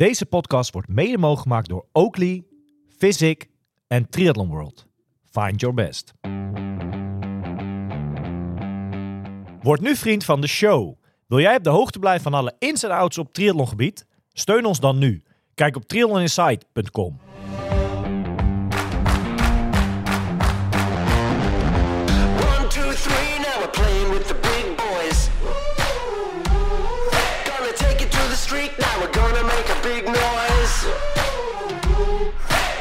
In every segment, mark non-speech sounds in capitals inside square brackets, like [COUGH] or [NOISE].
Deze podcast wordt mede mogelijk gemaakt door Oakley, Physic en Triathlon World. Find your best. Word nu vriend van de show. Wil jij op de hoogte blijven van alle ins en outs op triathlongebied? Steun ons dan nu. Kijk op triathloninsight.com. Now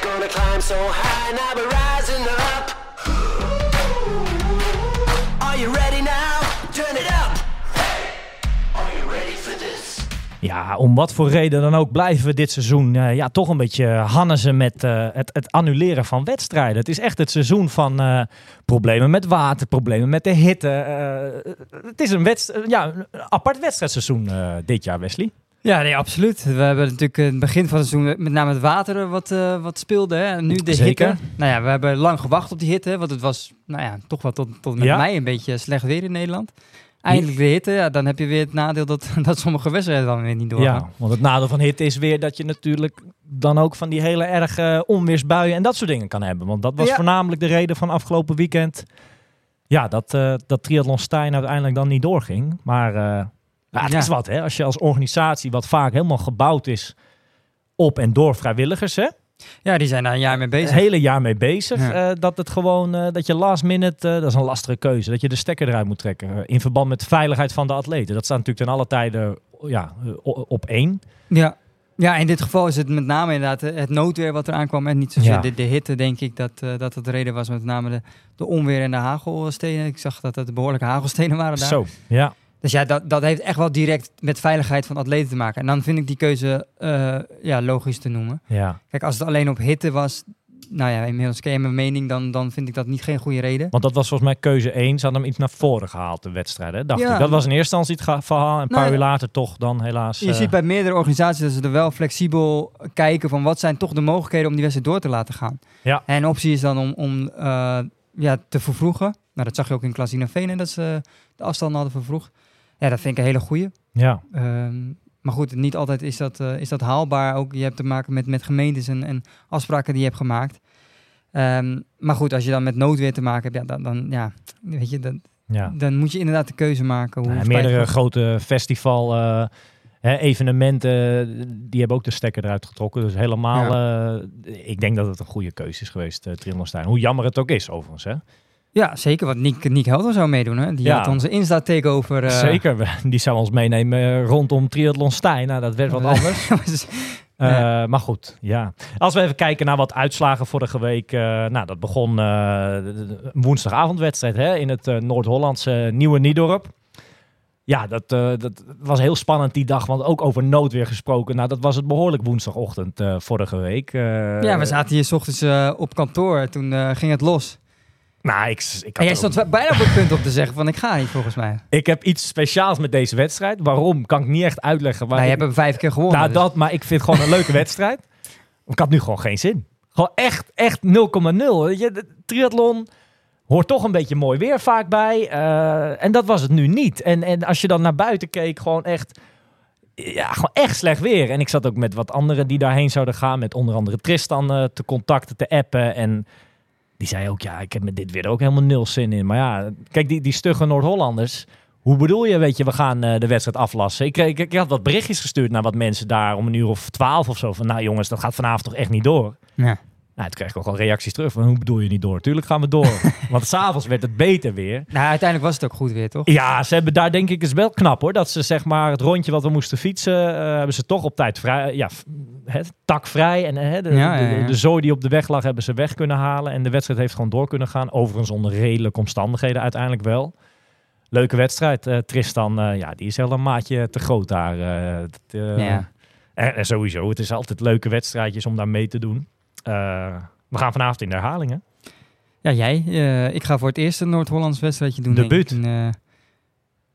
Gonna climb so high, now rising up. Are you ready now? Turn it up. Ja, om wat voor reden dan ook blijven we dit seizoen eh, ja, toch een beetje hannezen met eh, het, het annuleren van wedstrijden. Het is echt het seizoen van eh, problemen met water, problemen met de hitte. Het is een, ja, een apart wedstrijdseizoen dit jaar, Wesley. Ja, nee, absoluut. We hebben natuurlijk in het begin van het seizoen met name het water eh, wat, eh, wat speelde. Hè? En nu de Zeker. hitte. Nou ja, we hebben lang gewacht op die hitte. Want het was nou ja, toch wel tot, tot met Ja. mei een beetje slecht weer in Nederland. Eindelijk de hitte. Ja, dan heb je weer het nadeel dat, [LAUGHS] dat sommige wedstrijden dan weer niet doorgaan. Ja, want het nadeel van hitte is weer dat je natuurlijk dan ook van die hele erge onweersbuien en dat soort dingen kan hebben. Want dat was Ja. voornamelijk de reden van afgelopen weekend. Ja, dat, eh dat Triathlon Stijn uiteindelijk dan niet doorging. Maar ja, het Ja. is wat hè. Als je als organisatie, wat vaak helemaal gebouwd is op en door vrijwilligers hè. Ja, die zijn daar een jaar mee bezig. Het hele jaar mee bezig. Ja. eh, dat het gewoon, eh, dat je last minute, eh, dat is een lastige keuze. Dat je de stekker eruit moet trekken. in verband met de veiligheid van de atleten. Dat staat natuurlijk ten alle tijden ja, op één. Ja. ja, in dit geval is het met name inderdaad het noodweer wat eraan kwam. En niet zozeer Ja. de, de hitte, denk ik, dat, dat het de reden was. Met name de, de onweer en de hagelstenen. Ik zag dat het behoorlijke hagelstenen waren daar. Zo, ja. Dus ja, dat, dat heeft echt wel direct met veiligheid van atleten te maken. En dan vind ik die keuze eh, ja, logisch te noemen. ja. Kijk, als het alleen op hitte was, nou ja, inmiddels ken je mijn mening, dan, dan vind ik dat niet geen goede reden. Want dat was volgens mij keuze 1. Ze hadden hem iets naar voren gehaald, de wedstrijd. Hè? Dacht Ja. ik. Dat was in eerste instantie het verhaal. En een Nou paar ja. uur later toch dan helaas. Je eh, ziet bij meerdere organisaties dat ze er wel flexibel kijken van wat zijn toch de mogelijkheden om die wedstrijd door te laten gaan. Ja. En optie is dan om, om eh, ja, te vervroegen. Nou, dat zag je ook in Klasina Venen, dat ze de afstand hadden vervroegd. Ja, dat vind ik een hele goeie. Ja, Ehm, maar goed, niet altijd is dat, eh, is dat haalbaar. Ook je hebt te maken met, met gemeentes en, en afspraken die je hebt gemaakt. Ehm, maar goed, als je dan met noodweer te maken hebt, ja, dan, dan, ja, weet je, dan, ja. dan moet je inderdaad de keuze maken. Hoe Nou, meerdere grote festival eh, hè, evenementen, die hebben ook de stekker eruit getrokken. Dus helemaal, eh, ik denk dat het een goede keuze is geweest, uh, Triathlon Stijn. Hoe jammer het ook is overigens. Hè? Ja, zeker. Want Nick, Nick Helder zou meedoen. Hè? Die Ja. had onze Insta-takeover. eh, Zeker, die zou ons meenemen eh, rondom Triathlon Stijn. Nou, dat werd wat [LAUGHS] anders. [LAUGHS] Eh, Ja. Maar goed, ja. Als we even kijken naar wat uitslagen vorige week. nou, dat begon een woensdagavondwedstrijd hè, in het Noord-Hollandse Nieuwe Niedorp. Ja, dat, dat was heel spannend die dag, want ook over noodweer gesproken. Nou, dat was het behoorlijk woensdagochtend vorige week. Ja, we zaten hier s ochtends op kantoor. Toen ging het los. Nou, ik, ik, had En jij stond bijna op het punt om te zeggen van ik ga niet volgens mij. ik heb iets speciaals met deze wedstrijd. Waarom, kan ik niet echt uitleggen. Maar Nou, je ik- hebt hem vijf keer gewonnen. Nou, dus- dat, maar ik vind het gewoon een leuke [LAUGHS] wedstrijd. Ik had nu gewoon geen zin. Gewoon echt, echt 0,0. Weet je, de triathlon hoort toch een beetje mooi weer vaak bij. eh, en dat was het nu niet. En, en als je dan naar buiten keek, gewoon echt... Ja, gewoon echt slecht weer. En ik zat ook met wat anderen die daarheen zouden gaan. Met onder andere Tristan eh, te contacten, te appen. En die zei ook, ja, ik heb met dit weer ook helemaal nul zin in. Maar ja, kijk, die, die stugge Noord-Hollanders... Hoe bedoel je, weet je, we gaan eh, de wedstrijd aflassen. Ik, ik, ik had wat berichtjes gestuurd naar wat mensen daar om een uur of twaalf of zo. Van, nou jongens, dat gaat vanavond toch echt niet door? Ja. Nou, toen kreeg ik ook wel reacties terug van, hoe bedoel je niet door? Tuurlijk gaan we door. [LAUGHS] Want s'avonds werd het beter weer. Nou, uiteindelijk was het ook goed weer, toch? Ja, ze hebben daar denk ik is wel knap hoor. Dat ze zeg maar het rondje wat we moesten fietsen, eh, hebben ze toch op tijd vrij, ja, f- het takvrij. En eh, de, Ja, ja, de, ja. de zooi die op de weg lag, hebben ze weg kunnen halen. En de wedstrijd heeft gewoon door kunnen gaan. Overigens onder redelijke omstandigheden uiteindelijk wel. Leuke wedstrijd. Eh, Tristan, eh, ja, die is wel een maatje te groot daar. eh, dat, eh, Ja. en, en sowieso, het is altijd leuke wedstrijdjes om daar mee te doen. Eh, we gaan vanavond in de herhaling, hè? Ja, jij. eh, ik ga voor het eerst een Noord-Hollands wedstrijdje doen. Debuut. ik. En, eh,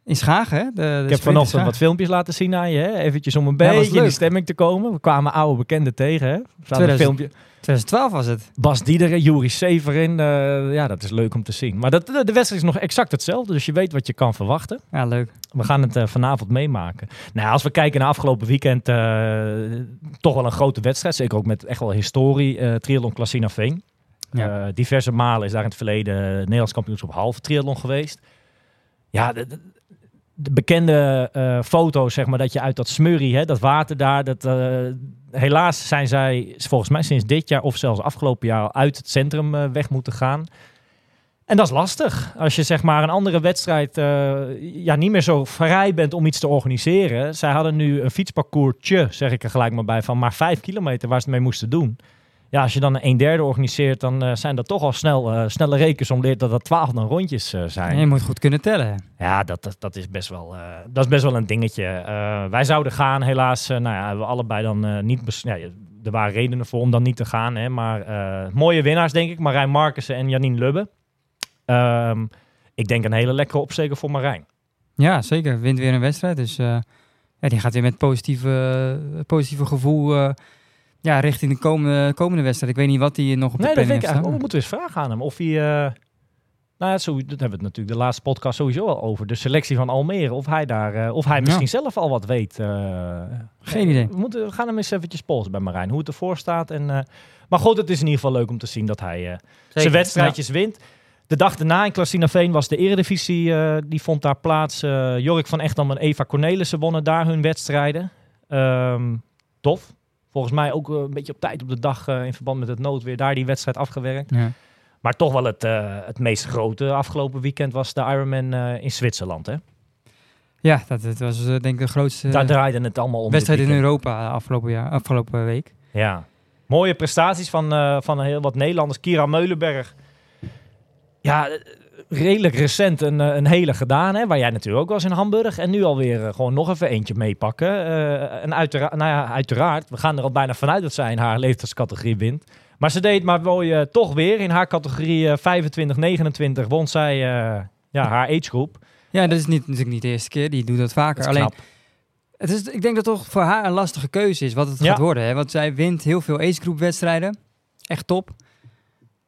In Schagen, hè? De, de Ik heb in vanochtend wat filmpjes laten zien aan je. Hè? Eventjes om een Ja, beetje in de stemming te komen. We kwamen oude bekenden tegen. Hè? Een 2000. filmpje. 2012 was het. Bas Diederen, Juri Severin. eh, ja, dat is leuk om te zien. Maar dat, de, wedstrijd is nog exact hetzelfde. Dus je weet wat je kan verwachten. Ja, leuk. We gaan het eh, vanavond meemaken. Nou, als we kijken naar afgelopen weekend, eh, toch wel een grote wedstrijd. Zeker ook met echt wel historie. eh triathlon Klassina Veen. Ja. Diverse malen is daar in het verleden Nederlands kampioenschap halve triathlon geweest. Ja, de, de- de bekende eh, foto's, zeg maar, dat je uit dat smurrie, hè, dat water daar, dat, eh, helaas zijn zij volgens mij sinds dit jaar of zelfs afgelopen jaar uit het centrum eh, weg moeten gaan. En dat is lastig. Als je zeg maar een andere wedstrijd ja, niet meer zo vrij bent om iets te organiseren. Zij hadden nu een fietsparcoursje, zeg ik er gelijk maar bij, van maar vijf kilometer waar ze het mee moesten doen. Ja, als je dan een derde organiseert, dan eh, zijn dat toch al snel, eh, snelle rekens om leert dat dat twaalf dan rondjes eh, zijn. Je moet goed kunnen tellen. Ja, dat, dat, dat, is best wel, dat is best wel een dingetje. Wij zouden gaan, helaas. nou ja, hebben we allebei dan niet. ja, er waren redenen voor om dan niet te gaan. Hè, maar mooie winnaars, denk ik. Marijn Markussen en Janine Lubbe. Ehm, ik denk een hele lekkere opsteker voor Marijn. Ja, zeker. Wint weer een wedstrijd. Dus ja, die gaat weer met positieve, positieve gevoel ja, richting de komende, komende wedstrijd. Ik weet niet wat hij nog op de Nee, dat weet ik eigenlijk. staan. We moeten eens vragen aan hem of hij. eh, nou ja, zo, dat hebben we het natuurlijk de laatste podcast sowieso al over. De selectie van Almere. Of hij, daar, eh, of hij Ja. misschien zelf al wat weet. eh. Geen idee. We, moeten, we gaan hem eens eventjes polsen bij Marijn. Hoe het ervoor staat. En, maar goed, het is in ieder geval leuk om te zien dat hij zijn wedstrijdjes wint. De dag daarna in Klassinaveen was de eredivisie. die vond daar plaats. Jorik van Echtam en Eva Cornelissen wonnen daar hun wedstrijden. Ehm, tof. Volgens mij ook eh, een beetje op tijd op de dag eh, in verband met het noodweer daar die wedstrijd afgewerkt. Ja. Maar toch wel het, eh, het meest grote afgelopen weekend was de Ironman in Zwitserland. Hè? Ja, dat, dat was denk ik de grootste daar draaide het allemaal om. wedstrijd in. Europa afgelopen, jaar, afgelopen week. Ja. Mooie prestaties van, van heel wat Nederlanders. Kira Meulenberg. Ja, redelijk recent een, eh, een hele gedaan. Hè? Waar jij natuurlijk ook was in Hamburg. En nu alweer eh, gewoon nog even eentje meepakken. Eh, en uiteraard, nou ja, uiteraard, we gaan er al bijna vanuit dat zij in haar leeftijdscategorie wint. Maar ze deed maar mooi eh, toch weer. In haar categorie eh 25-29 won zij ja, haar agegroep. Ja, dat is niet, natuurlijk niet de eerste keer. Die doet dat vaker. Dat Alleen, het is, ik denk dat toch voor haar een lastige keuze is wat het Ja. gaat worden. Hè? Want zij wint heel veel ace-groep wedstrijden. Echt top.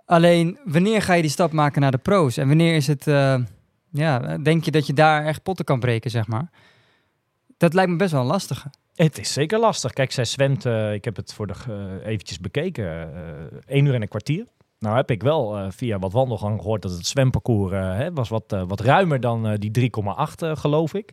Alleen, wanneer ga je die stap maken naar de pro's? En wanneer is het... eh, ja, denk je dat je daar echt potten kan breken, zeg maar? Dat lijkt me best wel een lastige. Het is zeker lastig. Kijk, zij zwemt, eh, ik heb het voor de eh, eventjes bekeken, eh 1 uur en een kwartier. Nou heb ik wel via wat wandelgang gehoord dat het zwemparcours hè, was wat, wat ruimer dan die 3,8 eh, geloof ik.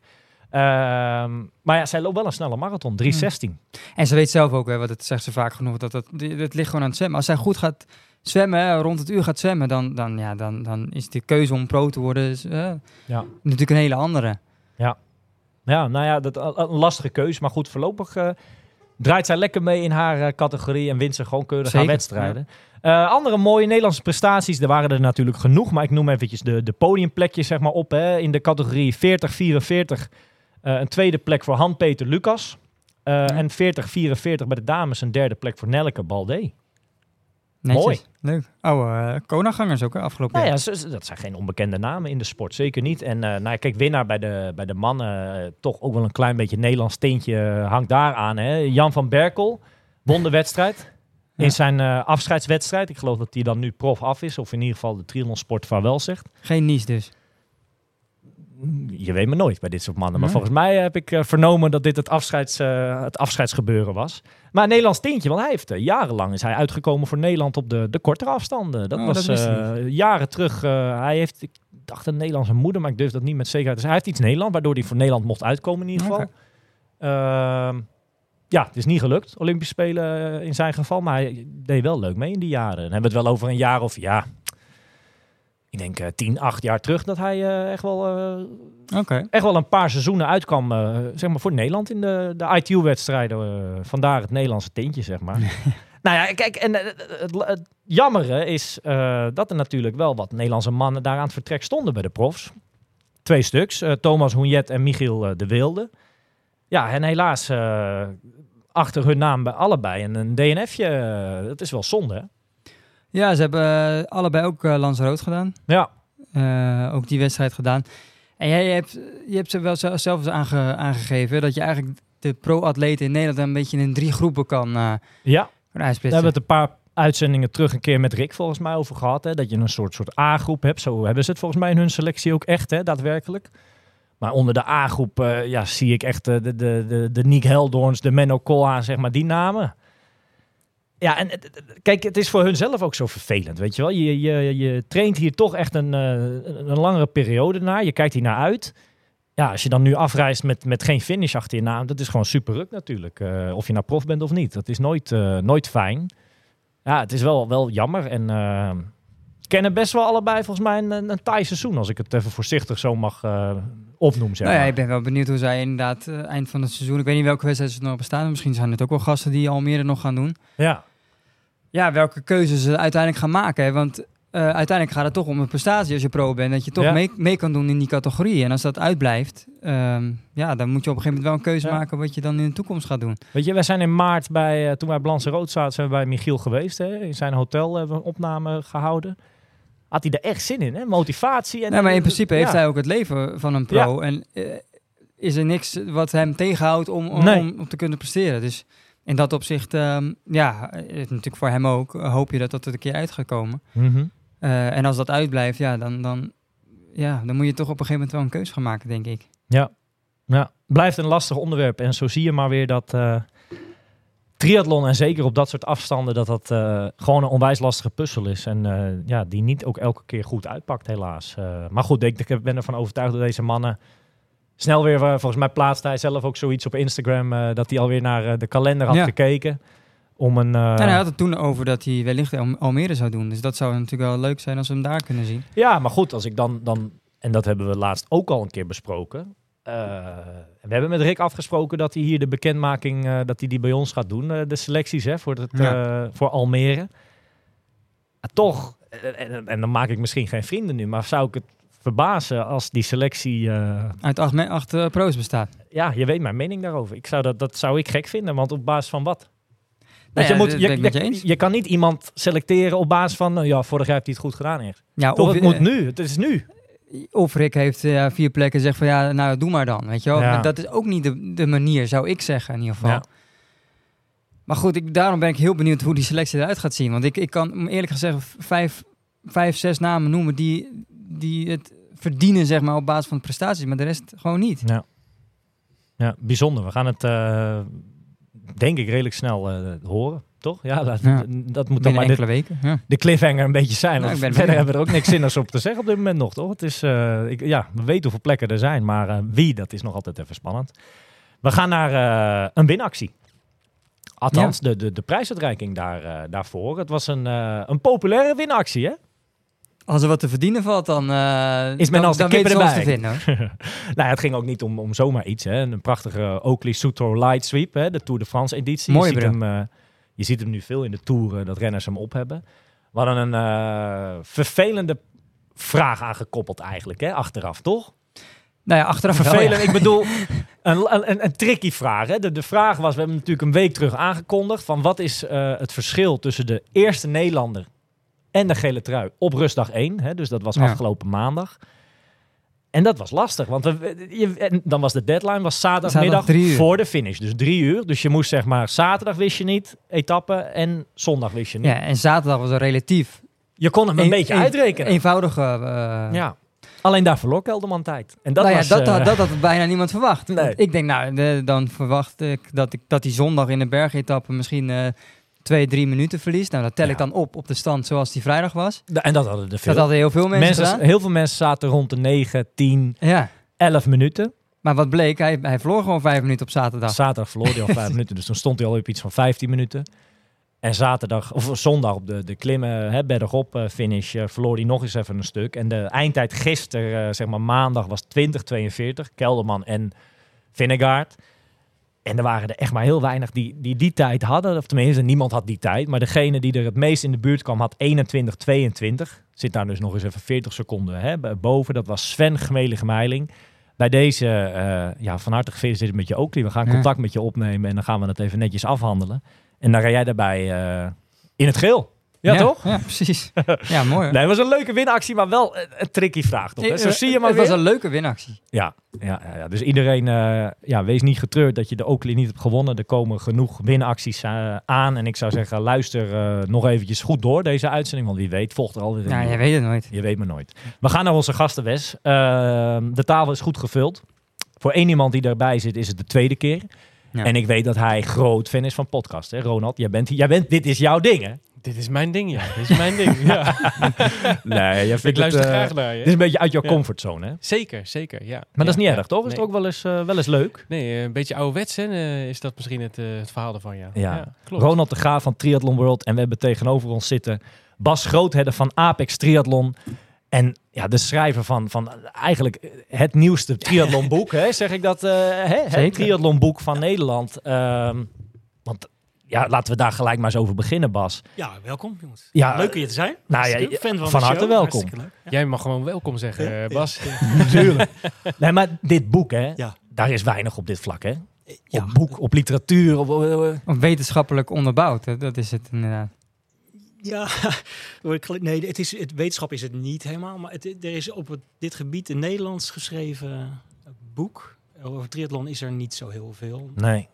Ehm, maar ja, zij loopt wel een snelle marathon, 3,16. En ze weet zelf ook, hè, want dat zegt ze vaak genoeg, dat het, het ligt gewoon aan het zwemmen. Als zij goed gaat zwemmen, hè, rond het uur gaat zwemmen, dan, dan, ja, dan, dan is de keuze om pro te worden eh, Ja. natuurlijk een hele andere. Ja, nou ja, dat, een lastige keuze. Maar goed, voorlopig eh, draait zij lekker mee in haar eh, categorie en wint ze gewoon keurig haar Zeker, wedstrijden. Eh, andere mooie Nederlandse prestaties, er waren er natuurlijk genoeg. Maar ik noem eventjes de, de podiumplekjes zeg maar, op. Hè. In de categorie 40-44 eh, een tweede plek voor Han-Peter Lucas. Eh, En 40-44 bij de dames een derde plek voor Nelleke Balde. Netjes. Mooi. Leuk. Oude uh, Konagangers ook, hè, afgelopen Nou ja, jaar. ze- dat zijn geen onbekende namen in de sport, zeker niet. En eh, nou ja, kijk, winnaar bij de, bij de mannen, eh, toch ook wel een klein beetje Nederlands steentje eh, hangt daar aan. Hè? Jan van Berkel won de wedstrijd [LAUGHS] Ja. in zijn eh, afscheidswedstrijd. Ik geloof dat hij dan nu prof af is, of in ieder geval de triathlonsport vaarwel zegt. Geen Nies dus. Je weet maar nooit bij dit soort mannen. Maar volgens mij heb ik eh, vernomen dat dit het, afscheids, eh, het afscheidsgebeuren was. Maar een Nederlands tintje, want hij heeft eh, jarenlang is hij uitgekomen voor Nederland op de, de kortere afstanden. Dat Oh, was dat jaren terug. hij heeft, ik dacht een Nederlandse moeder, maar ik durf dat niet met zekerheid. Dus hij heeft iets Nederland, waardoor hij voor Nederland mocht uitkomen in ieder geval. Ehm, ja, het is niet gelukt, Olympische Spelen in zijn geval. Maar hij deed wel leuk mee in die jaren. Dan hebben we het wel over een jaar of ja... Ik denk eh 10, 8 jaar terug dat hij eh, echt wel eh, echt wel een paar seizoenen uitkwam, eh, zeg maar, voor Nederland in de, de ITU-wedstrijden. vandaar het Nederlandse tintje, zeg maar. [LAUGHS] nou ja, kijk, en het, het jammere is dat er natuurlijk wel wat Nederlandse mannen daar aan het vertrek stonden bij de profs. Twee stuks, Thomas Hoenjet en Michiel de Wilde. Ja, en helaas achter hun naam bij allebei en een DNFje. dat is wel zonde, hè? Ja, ze hebben eh, allebei ook uh, Lanzarote gedaan. Ja, Eh, ook die wedstrijd gedaan. En jij hebt, je hebt ze wel zelf eens aange- aangegeven dat je eigenlijk de pro-atleten in Nederland een beetje in drie groepen kan, kan Ja. Daar hebben we het een paar uitzendingen terug een keer met Rick volgens mij over gehad. Hè? Dat je een soort, soort A-groep hebt. Zo hebben ze het volgens mij in hun selectie ook echt, hè? daadwerkelijk. Maar onder de A-groep ja, zie ik echt de, de, de, de Nick Heldoorns, de Menno Koa, zeg maar, die namen. Ja, en kijk, het is voor hun zelf ook zo vervelend, weet je wel. Je, je, je traint hier toch echt een, eh, een een langere periode naar. Je kijkt hier naar uit. Ja, als je dan nu afreist met, met geen finish achter je naam, dat is gewoon super ruk natuurlijk. Eh, of je nou prof bent of niet. Dat is nooit, eh, nooit fijn. Ja, het is wel, wel jammer. En kennen best wel allebei volgens mij een, een, een taai seizoen. Als ik het even voorzichtig zo mag opnoemen. Zeg Nou ja, ik ben wel benieuwd hoe zij inderdaad eind van het seizoen... Ik weet niet welke wedstrijden ze nog bestaan. Misschien zijn het ook wel gasten die Almere nog gaan doen. ja. Ja, welke keuzes ze uiteindelijk gaan maken. Hè? Want eh, uiteindelijk gaat het toch om een prestatie als je pro bent. Dat je toch Ja. mee, mee kan doen in die categorie. En als dat uitblijft, ehm, ja, dan moet je op een gegeven moment wel een keuze Ja. maken wat je dan in de toekomst gaat doen. Weet je, wij zijn in maart bij, eh, toen wij Blanse Rood zaten, zijn we bij Michiel geweest. Hè? In zijn hotel hebben we een opname gehouden. Had hij er echt zin in, hè? Motivatie. En, Nee, maar in principe heeft ja. hij ook het leven van een pro. En eh, is er niks wat hem tegenhoudt om, om, Nee. om, om te kunnen presteren. Dus in dat opzicht, ehm, ja, natuurlijk voor hem ook, eh, hoop je dat dat er een keer uit gaat komen. Mhm. Eh, en als dat uitblijft, ja dan, dan, ja, dan moet je toch op een gegeven moment wel een keuze gaan maken, denk ik. Ja. ja, blijft een lastig onderwerp. En zo zie je maar weer dat eh, triathlon en zeker op dat soort afstanden, dat dat gewoon een onwijs lastige puzzel is. En ja, die niet ook elke keer goed uitpakt, helaas. Maar goed, ik, ik ben ervan overtuigd dat deze mannen snel weer, eh, volgens mij plaatste hij zelf ook zoiets op Instagram, eh, dat hij alweer naar eh, de kalender had Ja. gekeken. Om een, en hij had het toen over dat hij wellicht Al- Almere zou doen. Dus dat zou natuurlijk wel leuk zijn als we hem daar kunnen zien. Ja, maar goed, als ik dan, dan en dat hebben we laatst ook al een keer besproken. We hebben met Rick afgesproken dat hij hier de bekendmaking, dat hij die bij ons gaat doen, de selecties hè, voor, het, Ja. voor Almere. Toch, en, en, en dan maak ik misschien geen vrienden nu, maar zou ik het verbazen als die selectie, eh, Uit acht, acht eh, pro's bestaat. ja, je weet mijn mening daarover. Ik zou dat, dat zou ik gek vinden, want op basis van wat? Nou ja, je, moet, je, je kan niet iemand selecteren op basis van, nou ja, vorig jaar heeft hij het goed gedaan echt. Ja, Toch, of, het moet eh, nu, het is nu. Of Rick heeft vier plekken en zegt van ja, nou doe maar dan. Weet je wel? Ja. Dat is ook niet de, de manier, zou ik zeggen in ieder geval. Ja. Maar goed, ik, daarom ben ik heel benieuwd hoe die selectie eruit gaat zien. Want ik, ik kan eerlijk gezegd vijf, vijf, zes namen noemen die, die het verdienen zeg maar, op basis van de prestaties. Maar de rest gewoon niet. Ja. ja, bijzonder. We gaan het, eh, denk ik, redelijk snel eh, horen. Toch? Ja, dat, Ja. dat moet dan maar de, enkele weken. Ja. de cliffhanger een beetje zijn. Nou, Want verder benieuwd. hebben we er ook niks zinnigs op te zeggen op dit moment nog, toch? Het is, eh, ik, ja, we weten hoeveel plekken er zijn, maar wie, dat is nog altijd even spannend. We gaan naar een winactie. Althans, de, de, de prijsuitreiking daar, daarvoor. Het was een, een populaire winactie, hè? Als er wat te verdienen valt, dan, eh Is men dan, als de kippen ons te erbij. vinden. hoor. [LAUGHS] nou, ja, het ging ook niet om, om zomaar iets. Hè. Een prachtige Oakley Sutro Light Sweep, hè, de Tour de France editie. Mooie je, ziet hem, eh, je ziet hem nu veel in de Tour, eh, dat renners hem op hebben. We hadden een eh, vervelende vraag aangekoppeld eigenlijk, hè, achteraf, toch? Nou ja, achteraf wel, Vervelend, ja. ik bedoel, [LAUGHS] een, een, een, tricky vraag. Hè. De, de vraag was, we hebben natuurlijk een week terug aangekondigd... van wat is eh, het verschil tussen de eerste Nederlander en de gele trui op rustdag 1. Hè, dus dat was Ja. afgelopen maandag. En dat was lastig, want we, je, dan was de deadline was zaterdagmiddag Zaterdag voor de finish. Dus drie uur. Dus je moest zeg maar, zaterdag wist je niet, etappe, en zondag wist je niet. Ja, en zaterdag was er relatief Je kon hem een een- beetje een- uitrekenen. eenvoudige... eh, ja. Alleen daar verloor Kelderman tijd. En dat nou was, ja, dat, eh, had, dat had bijna niemand verwacht. Nee. Ik denk, nou, de- dan verwacht ik dat, ik dat die zondag in de bergetappe misschien eh, twee, drie minuten verliest. Nou, dat tel ik Ja. dan op op de stand zoals die vrijdag was. en dat hadden er veel. Dat hadden heel veel mensen, mensen, gedaan. heel veel mensen zaten rond de 9, 10, Ja, 11 minuten. maar wat bleek, hij, hij verloor gewoon vijf minuten op zaterdag. Zaterdag verloor hij al 5 [LAUGHS] minuten. Dus toen stond hij al op iets van 15 minuten. En zaterdag, of zondag op de, de klimmen, hè, bergop eh, finish, eh, verloor hij nog eens even een stuk. En de eindtijd gisteren, eh, zeg maar maandag, was 20-42. Kelderman en Vinnegaard. En er waren er echt maar heel weinig die, die die tijd hadden. Of tenminste, niemand had die tijd. Maar degene die er het meest in de buurt kwam, had 21-22. Zit daar dus nog eens even 40 seconden hè, boven. Dat was Sven Gmelige-Meiling. Bij deze, eh, ja, van harte gefeliciteerd met je Oakley. We gaan Ja. contact met je opnemen en dan gaan we het even netjes afhandelen. En dan ga jij daarbij eh, in het geel. Ja, toch? Ja, precies. ja, mooi. hoor. Nee, het was een leuke winactie, maar wel een, een tricky vraag. Toch, hè? Zo Eh, zie je maar Het was weer. een leuke winactie. Ja, ja, ja, ja. dus iedereen, eh, ja, wees niet getreurd dat je de Oakley niet hebt gewonnen. Er komen genoeg winacties eh, aan. En ik zou zeggen, luister eh, nog eventjes goed door deze uitzending. Want wie weet, volgt er alweer een Ja, je weet het nooit. Je weet maar nooit. We gaan naar onze gastenwes. Ehm, de tafel is goed gevuld. Voor één iemand die erbij zit, is het de tweede keer. Ja. En ik weet dat hij groot fan is van podcast. Hè? Ronald, jij bent, jij bent, dit is jouw ding, hè? Dit is mijn ding, ja. Dit is mijn ding, ja. [LAUGHS] Nee, jij Ik luister graag naar je. Dit is een beetje uit jouw Ja. comfortzone, hè? Zeker, zeker, ja. Maar dat is niet erg, toch? Is nee. het ook wel eens, eh, wel eens leuk? Nee, eh, een beetje ouderwets, hè, eh, is dat misschien het, eh, het verhaal ervan, ja. Ja. klopt. Ronald de Graaf van Triathlon World. En we hebben tegenover ons zitten Bas Grootheden van Apex Triathlon. En ja, de schrijver van, van eigenlijk het nieuwste triathlonboek. hè? Zeg ik dat? eh, hè? Het triathlonboek van Nederland. Ehm, ja, laten we daar gelijk maar eens over beginnen, Bas. Ja, welkom jongens. Ja, Leuk hier te zijn. nou ja, fan van, van de harte welkom. Ja. Jij mag gewoon welkom zeggen, eh, Bas. Natuurlijk. [LAUGHS] nee, maar dit boek, hè? Ja. Daar is weinig op dit vlak, hè? Ja. Op boek, op literatuur. Op, eh, Of wetenschappelijk onderbouwd, hè, dat is het inderdaad. Ja, [LAUGHS] nee, het, is, het wetenschap is het niet helemaal. Maar het, er is op het, dit gebied een Nederlands geschreven boek. Over triathlon is er niet zo heel veel. nee.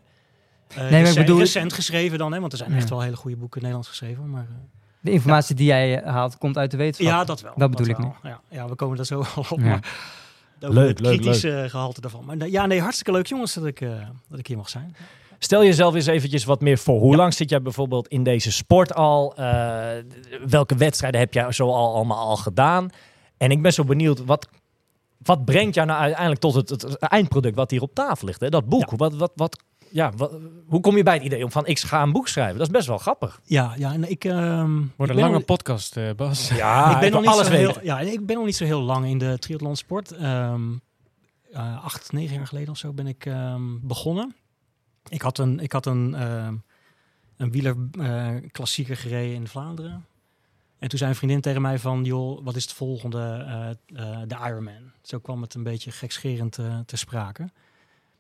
Eh, maar ik recent, bedoel- recent geschreven dan, hè, want er zijn echt wel hele goede boeken Nederlands geschreven. Maar, eh, De informatie die jij eh, haalt, komt uit de wetenschap. ja, dat wel. Dat bedoel ik wel. Ja, ja, we komen daar zo al [LAUGHS] op. Ja. Maar over Leuk, het leuk, kritische gehalte daarvan. Maar nee, ja, nee, hartstikke leuk jongens dat ik, eh, dat ik hier mag zijn. Stel jezelf eens eventjes wat meer voor. Hoe lang zit jij bijvoorbeeld in deze sport al? Eh, welke wedstrijden heb jij zo al allemaal al gedaan? En ik ben zo benieuwd, wat, wat brengt jou nou uiteindelijk tot het, het eindproduct wat hier op tafel ligt? Hè? Dat boek. Wat, wat, wat, ja, wat, hoe kom je bij het idee om van ik ga een boek schrijven? Dat is best wel grappig. Ja, ja en ik... ehm, Wordt ik een lange al- podcast, eh, Bas. Ja, [LAUGHS] ik ben nog niet alles zo heel, ja, ik ben nog niet zo heel lang in de triathlonsport. Ehm eh, acht, negen jaar geleden of zo ben ik ehm, begonnen. Ik had een, ik had een, ehm een wieler eh, klassieker gereden in Vlaanderen. En toen zei een vriendin tegen mij van, joh, wat is het volgende? eh, eh, de Ironman. Zo kwam het een beetje gekscherend eh, te sprake.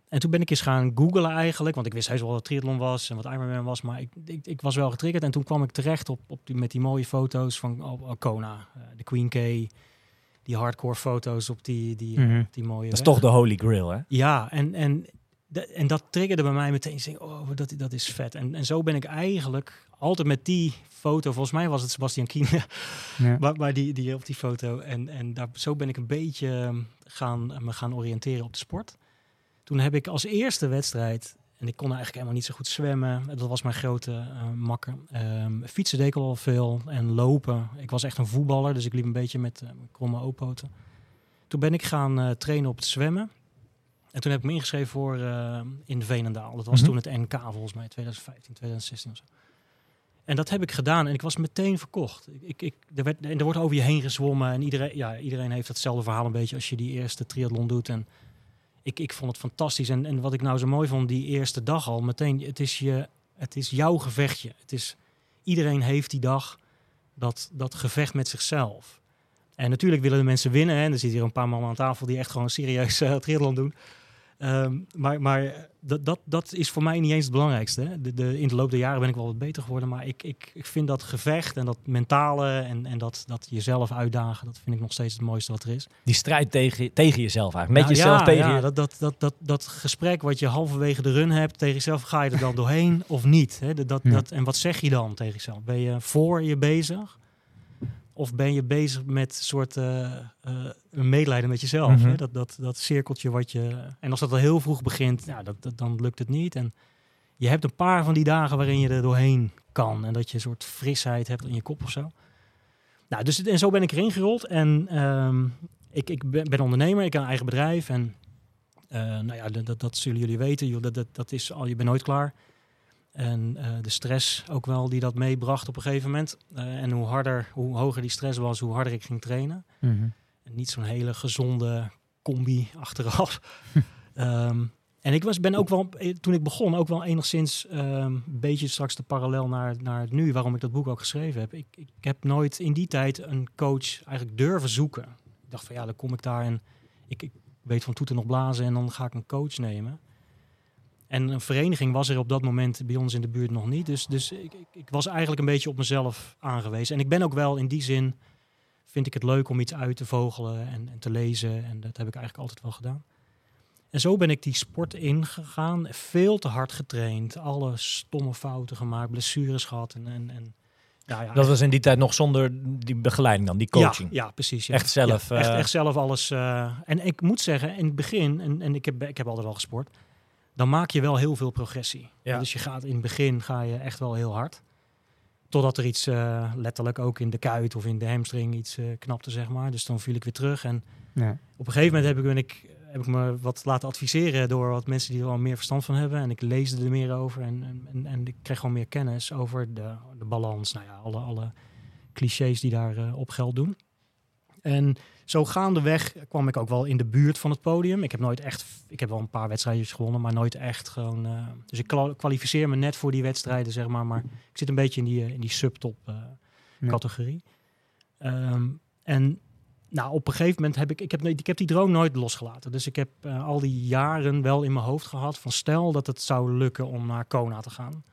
En toen ben ik eens gaan googlen eigenlijk, want ik wist heus wel wat triathlon was en wat Ironman was, maar ik, ik, ik was wel getriggerd. En toen kwam ik terecht op, op die, met die mooie foto's van oh, Kona, eh, de Queen K, die hardcore foto's op die, die, Mhm. op die mooie Dat is weg. toch de holy grail, hè? Ja, en, en, de- en dat triggerde bij mij meteen. Denk, oh, dat, dat is vet. En, en zo ben ik eigenlijk altijd met die foto, volgens mij was het Sebastian Kien, [LAUGHS] Ja. maar, maar die, die op die foto. En, en daar, zo ben ik een beetje ehm, gaan, me gaan oriënteren op de sport. Toen heb ik als eerste wedstrijd, en ik kon eigenlijk helemaal niet zo goed zwemmen. Dat was mijn grote eh, makker. Ehm, fietsen deed ik al veel en lopen. Ik was echt een voetballer, dus ik liep een beetje met eh, kromme opoten. Toen ben ik gaan eh, trainen op het zwemmen. En toen heb ik me ingeschreven voor in Veenendaal. Dat was Mhm. toen het NK volgens mij, 2015, 2016 of zo. En dat heb ik gedaan en ik was meteen verkocht. Ik, ik, ik, er, werd, en er wordt over je heen gezwommen en iedereen, ja, iedereen heeft hetzelfde verhaal een beetje als je die eerste triathlon doet. En ik, ik vond het fantastisch. En, en wat ik nou zo mooi vond, die eerste dag al, meteen, het is, je, het is jouw gevechtje. Het is, iedereen heeft die dag dat, dat gevecht met zichzelf. En natuurlijk willen de mensen winnen. Hè. En er zitten hier een paar man aan tafel die echt gewoon serieus uh, triathlon doen. Um, maar maar dat, dat, dat is voor mij niet eens het belangrijkste. Hè. De, de, in de loop der jaren ben ik wel wat beter geworden. Maar ik, ik, ik vind dat gevecht en dat mentale en, en dat, dat jezelf uitdagen, dat vind ik nog steeds het mooiste wat er is. Die strijd tegen, tegen jezelf eigenlijk. Met Nou, jezelf ja, tegen ja, je. dat, dat, dat, dat, dat gesprek wat je halverwege de run hebt tegen jezelf, ga je er dan doorheen of niet? Hè? Dat, dat, Ja. dat, en wat zeg je dan tegen jezelf? Ben je voor je bezig? Of ben je bezig met een soort een medelijden met jezelf? Mhm. hè? Dat, dat, dat cirkeltje wat je... En als dat al heel vroeg begint, ja, dat, dat, dan lukt het niet. En je hebt een paar van die dagen waarin je er doorheen kan. En dat je een soort frisheid hebt in je kop of zo. Nou, dus en zo ben ik erin gerold. En ehm, ik, ik ben, ben ondernemer, ik heb een eigen bedrijf. En eh, nou ja, dat, dat, dat zullen jullie weten. joh, Dat, dat, dat is al, je bent nooit klaar. En eh, de stress ook wel die dat meebracht op een gegeven moment. Eh, en hoe harder, hoe hoger die stress was, hoe harder ik ging trainen. Mhm. En niet zo'n hele gezonde combi achteraf. [LAUGHS] Ehm, en ik was, ben ook wel, eh, toen ik begon, ook wel enigszins ehm, een beetje straks de parallel naar, naar het nu, waarom ik dat boek ook geschreven heb. Ik, ik heb nooit in die tijd een coach eigenlijk durven zoeken. Ik dacht van ja, dan kom ik daar en ik, ik weet van toeten nog blazen en dan ga ik een coach nemen. En een vereniging was er op dat moment bij ons in de buurt nog niet. Dus, dus ik, ik, ik was eigenlijk een beetje op mezelf aangewezen. En ik ben ook wel in die zin, vind ik het leuk om iets uit te vogelen en, en te lezen. En dat heb ik eigenlijk altijd wel gedaan. En zo ben ik die sport ingegaan. Veel te hard getraind. Alle stomme fouten gemaakt. Blessures gehad. En, en, en ja, ja, Dat was in die tijd nog zonder die begeleiding dan, die coaching. ja, ja, precies. Ja. Echt zelf, echt, eh, echt zelf alles. eh, en ik moet zeggen, in het begin, en, en ik, heb, ik heb altijd wel gesport, dan maak je wel heel veel progressie. Ja. Dus je gaat in het begin ga je echt wel heel hard. Totdat er iets, eh, letterlijk ook in de kuit of in de hamstring, iets eh, knapte, zeg maar. Dus dan viel ik weer terug. En Ja. op een gegeven moment heb ik, ben ik, heb ik me wat laten adviseren door wat mensen die er al meer verstand van hebben. En ik leesde er meer over en, en, en, ik kreeg gewoon meer kennis over de, de balans. Nou ja, alle, alle clichés die daar eh, op geld doen. En zo gaandeweg kwam ik ook wel in de buurt van het podium. Ik heb nooit echt, ik heb wel een paar wedstrijdjes gewonnen, maar nooit echt gewoon. eh, dus ik kwa- kwalificeer me net voor die wedstrijden, zeg maar. Maar ik zit een beetje in die, eh, in die subtop eh, Ja. categorie. Ehm, en nou, op een gegeven moment heb ik, ik heb, ik heb die droom nooit losgelaten. Dus ik heb al die jaren wel in mijn hoofd gehad van stel dat het zou lukken om naar Kona te gaan.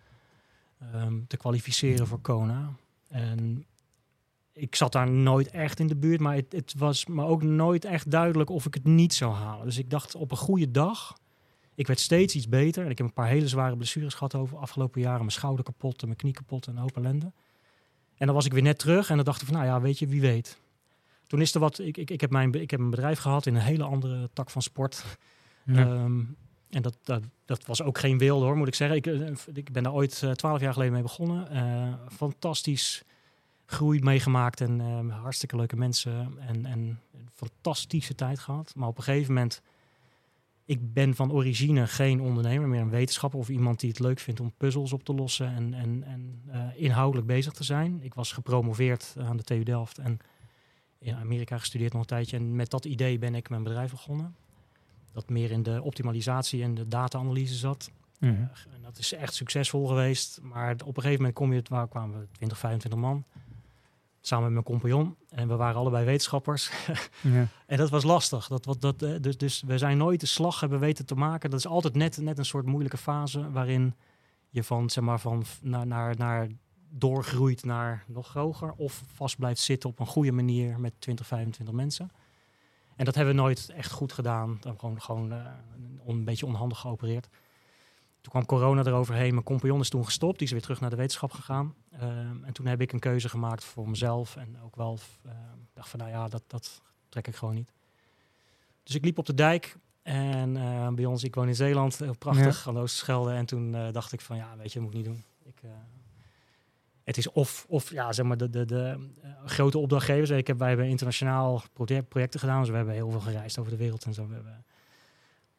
Ehm, te kwalificeren voor Kona. En ik zat daar nooit echt in de buurt, maar het, het was me ook nooit echt duidelijk of ik het niet zou halen. Dus ik dacht op een goede dag, ik werd steeds iets beter. En ik heb een paar hele zware blessures gehad over de afgelopen jaren. Mijn schouder kapot, en mijn knie kapot en een hoop ellende. En dan was ik weer net terug en dan dacht ik van, nou ja, weet je, wie weet. Toen is er wat, ik, ik, ik, heb mijn, ik heb een bedrijf gehad in een hele andere tak van sport. Ja. Ehm, en dat, dat, dat was ook geen wilde hoor, moet ik zeggen. Ik, eh, ik ben daar ooit eh, twaalf jaar geleden mee begonnen. Eh, fantastisch groei meegemaakt en eh, hartstikke leuke mensen. En, en een fantastische tijd gehad. Maar op een gegeven moment, ik ben van origine geen ondernemer, meer een wetenschapper of iemand die het leuk vindt om puzzels op te lossen en, en, en eh, inhoudelijk bezig te zijn. Ik was gepromoveerd aan de TU Delft en in Amerika gestudeerd nog een tijdje. En met dat idee ben ik mijn bedrijf begonnen. Dat meer in de optimalisatie en de data-analyse zat. Mhm. En dat is echt succesvol geweest. Maar op een gegeven moment kom je het, waar kwamen we 20, 25 man. Samen met mijn compagnon. En we waren allebei wetenschappers. [LAUGHS] Ja. En dat was lastig. Dat, wat, dat, eh, dus, dus we zijn nooit de slag hebben weten te maken. Dat is altijd net, net een soort moeilijke fase waarin je van, zeg maar, van naar, naar, naar doorgroeit naar nog hoger. Of vast blijft zitten op een goede manier met 20, 25 mensen. En dat hebben we nooit echt goed gedaan. Dan gewoon, gewoon eh, een beetje onhandig geopereerd. Toen kwam corona eroverheen. Mijn compagnon is toen gestopt. Die is weer terug naar de wetenschap gegaan. Ehm, en toen heb ik een keuze gemaakt voor mezelf. En ook wel uh, dacht van, nou ja, dat, dat trek ik gewoon niet. Dus ik liep op de dijk. En eh, bij ons, ik woon in Zeeland, heel prachtig, aan de Oosterschelde. En toen eh, dacht ik van, ja, weet je, dat moet ik niet doen. Ik, eh, het is of, of ja, zeg maar, de, de, de eh, grote opdrachtgevers. Ik heb, wij hebben internationaal project, projecten gedaan. Dus we hebben heel veel gereisd over de wereld en zo. We hebben,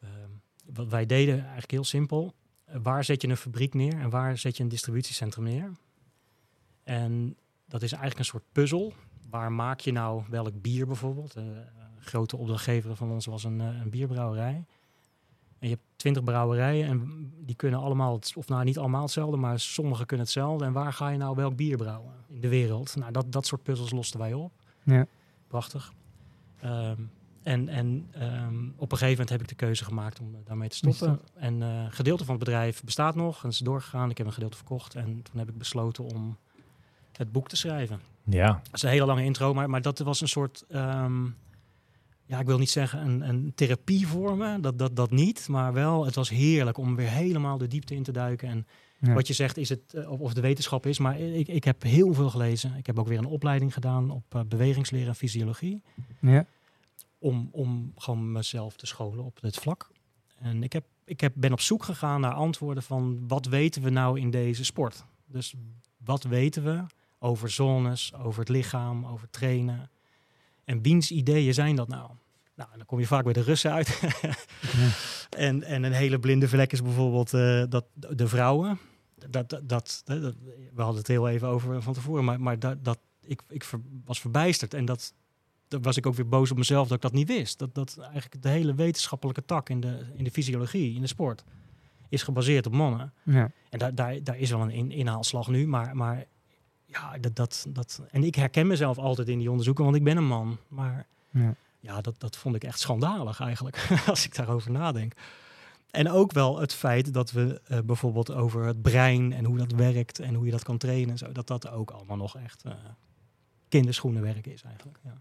ehm, wat wij deden, eigenlijk heel simpel. Waar zet je een fabriek neer en waar zet je een distributiecentrum neer? En dat is eigenlijk een soort puzzel. Waar maak je nou welk bier bijvoorbeeld? Eh, een grote opdrachtgever van ons was een, eh, een bierbrouwerij. En je hebt twintig brouwerijen en die kunnen allemaal, het- of nou niet allemaal hetzelfde, maar sommige kunnen hetzelfde. En waar ga je nou welk bier brouwen in de wereld? Nou, dat, dat soort puzzels losten wij op. Ja. Prachtig. Ehm, en en ehm, op een gegeven moment heb ik de keuze gemaakt om eh, daarmee te stoppen. En eh, een gedeelte van het bedrijf bestaat nog en is doorgegaan. Ik heb een gedeelte verkocht en toen heb ik besloten om het boek te schrijven. Ja. Dat is een hele lange intro, maar, maar dat was een soort, ehm, ja, ik wil niet zeggen een, een therapie voor me, dat, dat, dat niet, maar wel, het was heerlijk om weer helemaal de diepte in te duiken. En Ja. wat je zegt, is het, eh, of of de wetenschap is, maar ik, ik heb heel veel gelezen. Ik heb ook weer een opleiding gedaan op bewegingsleer en fysiologie, Ja. Om, om gewoon mezelf te scholen op dit vlak. En ik, heb, ik heb, ben op zoek gegaan naar antwoorden van wat weten we nou in deze sport? Dus wat weten we over zones, over het lichaam, over trainen? En wiens ideeën zijn dat nou? Nou, dan kom je vaak bij de Russen uit. [LAUGHS] en, en een hele blinde vlek is bijvoorbeeld eh, dat de vrouwen. Dat, dat, dat, dat- we hadden het heel even over van tevoren, maar, maar dat, dat, ik, ik was verbijsterd. En dat, dat was ik ook weer boos op mezelf dat ik dat niet wist. Dat, dat eigenlijk de hele wetenschappelijke tak in de, in de fysiologie, in de sport, is gebaseerd op mannen. Ja. En daar, daar, daar is wel een in, inhaalslag nu, maar, maar ja, dat, dat, dat. En ik herken mezelf altijd in die onderzoeken, want ik ben een man. Maar Ja. ja, dat, dat vond ik echt schandalig eigenlijk, [LAUGHS] als ik daarover nadenk. En ook wel het feit dat we eh, bijvoorbeeld over het brein en hoe dat werkt en hoe je dat kan trainen en zo, dat dat ook allemaal nog echt eh kinderschoenenwerk is eigenlijk. Ja.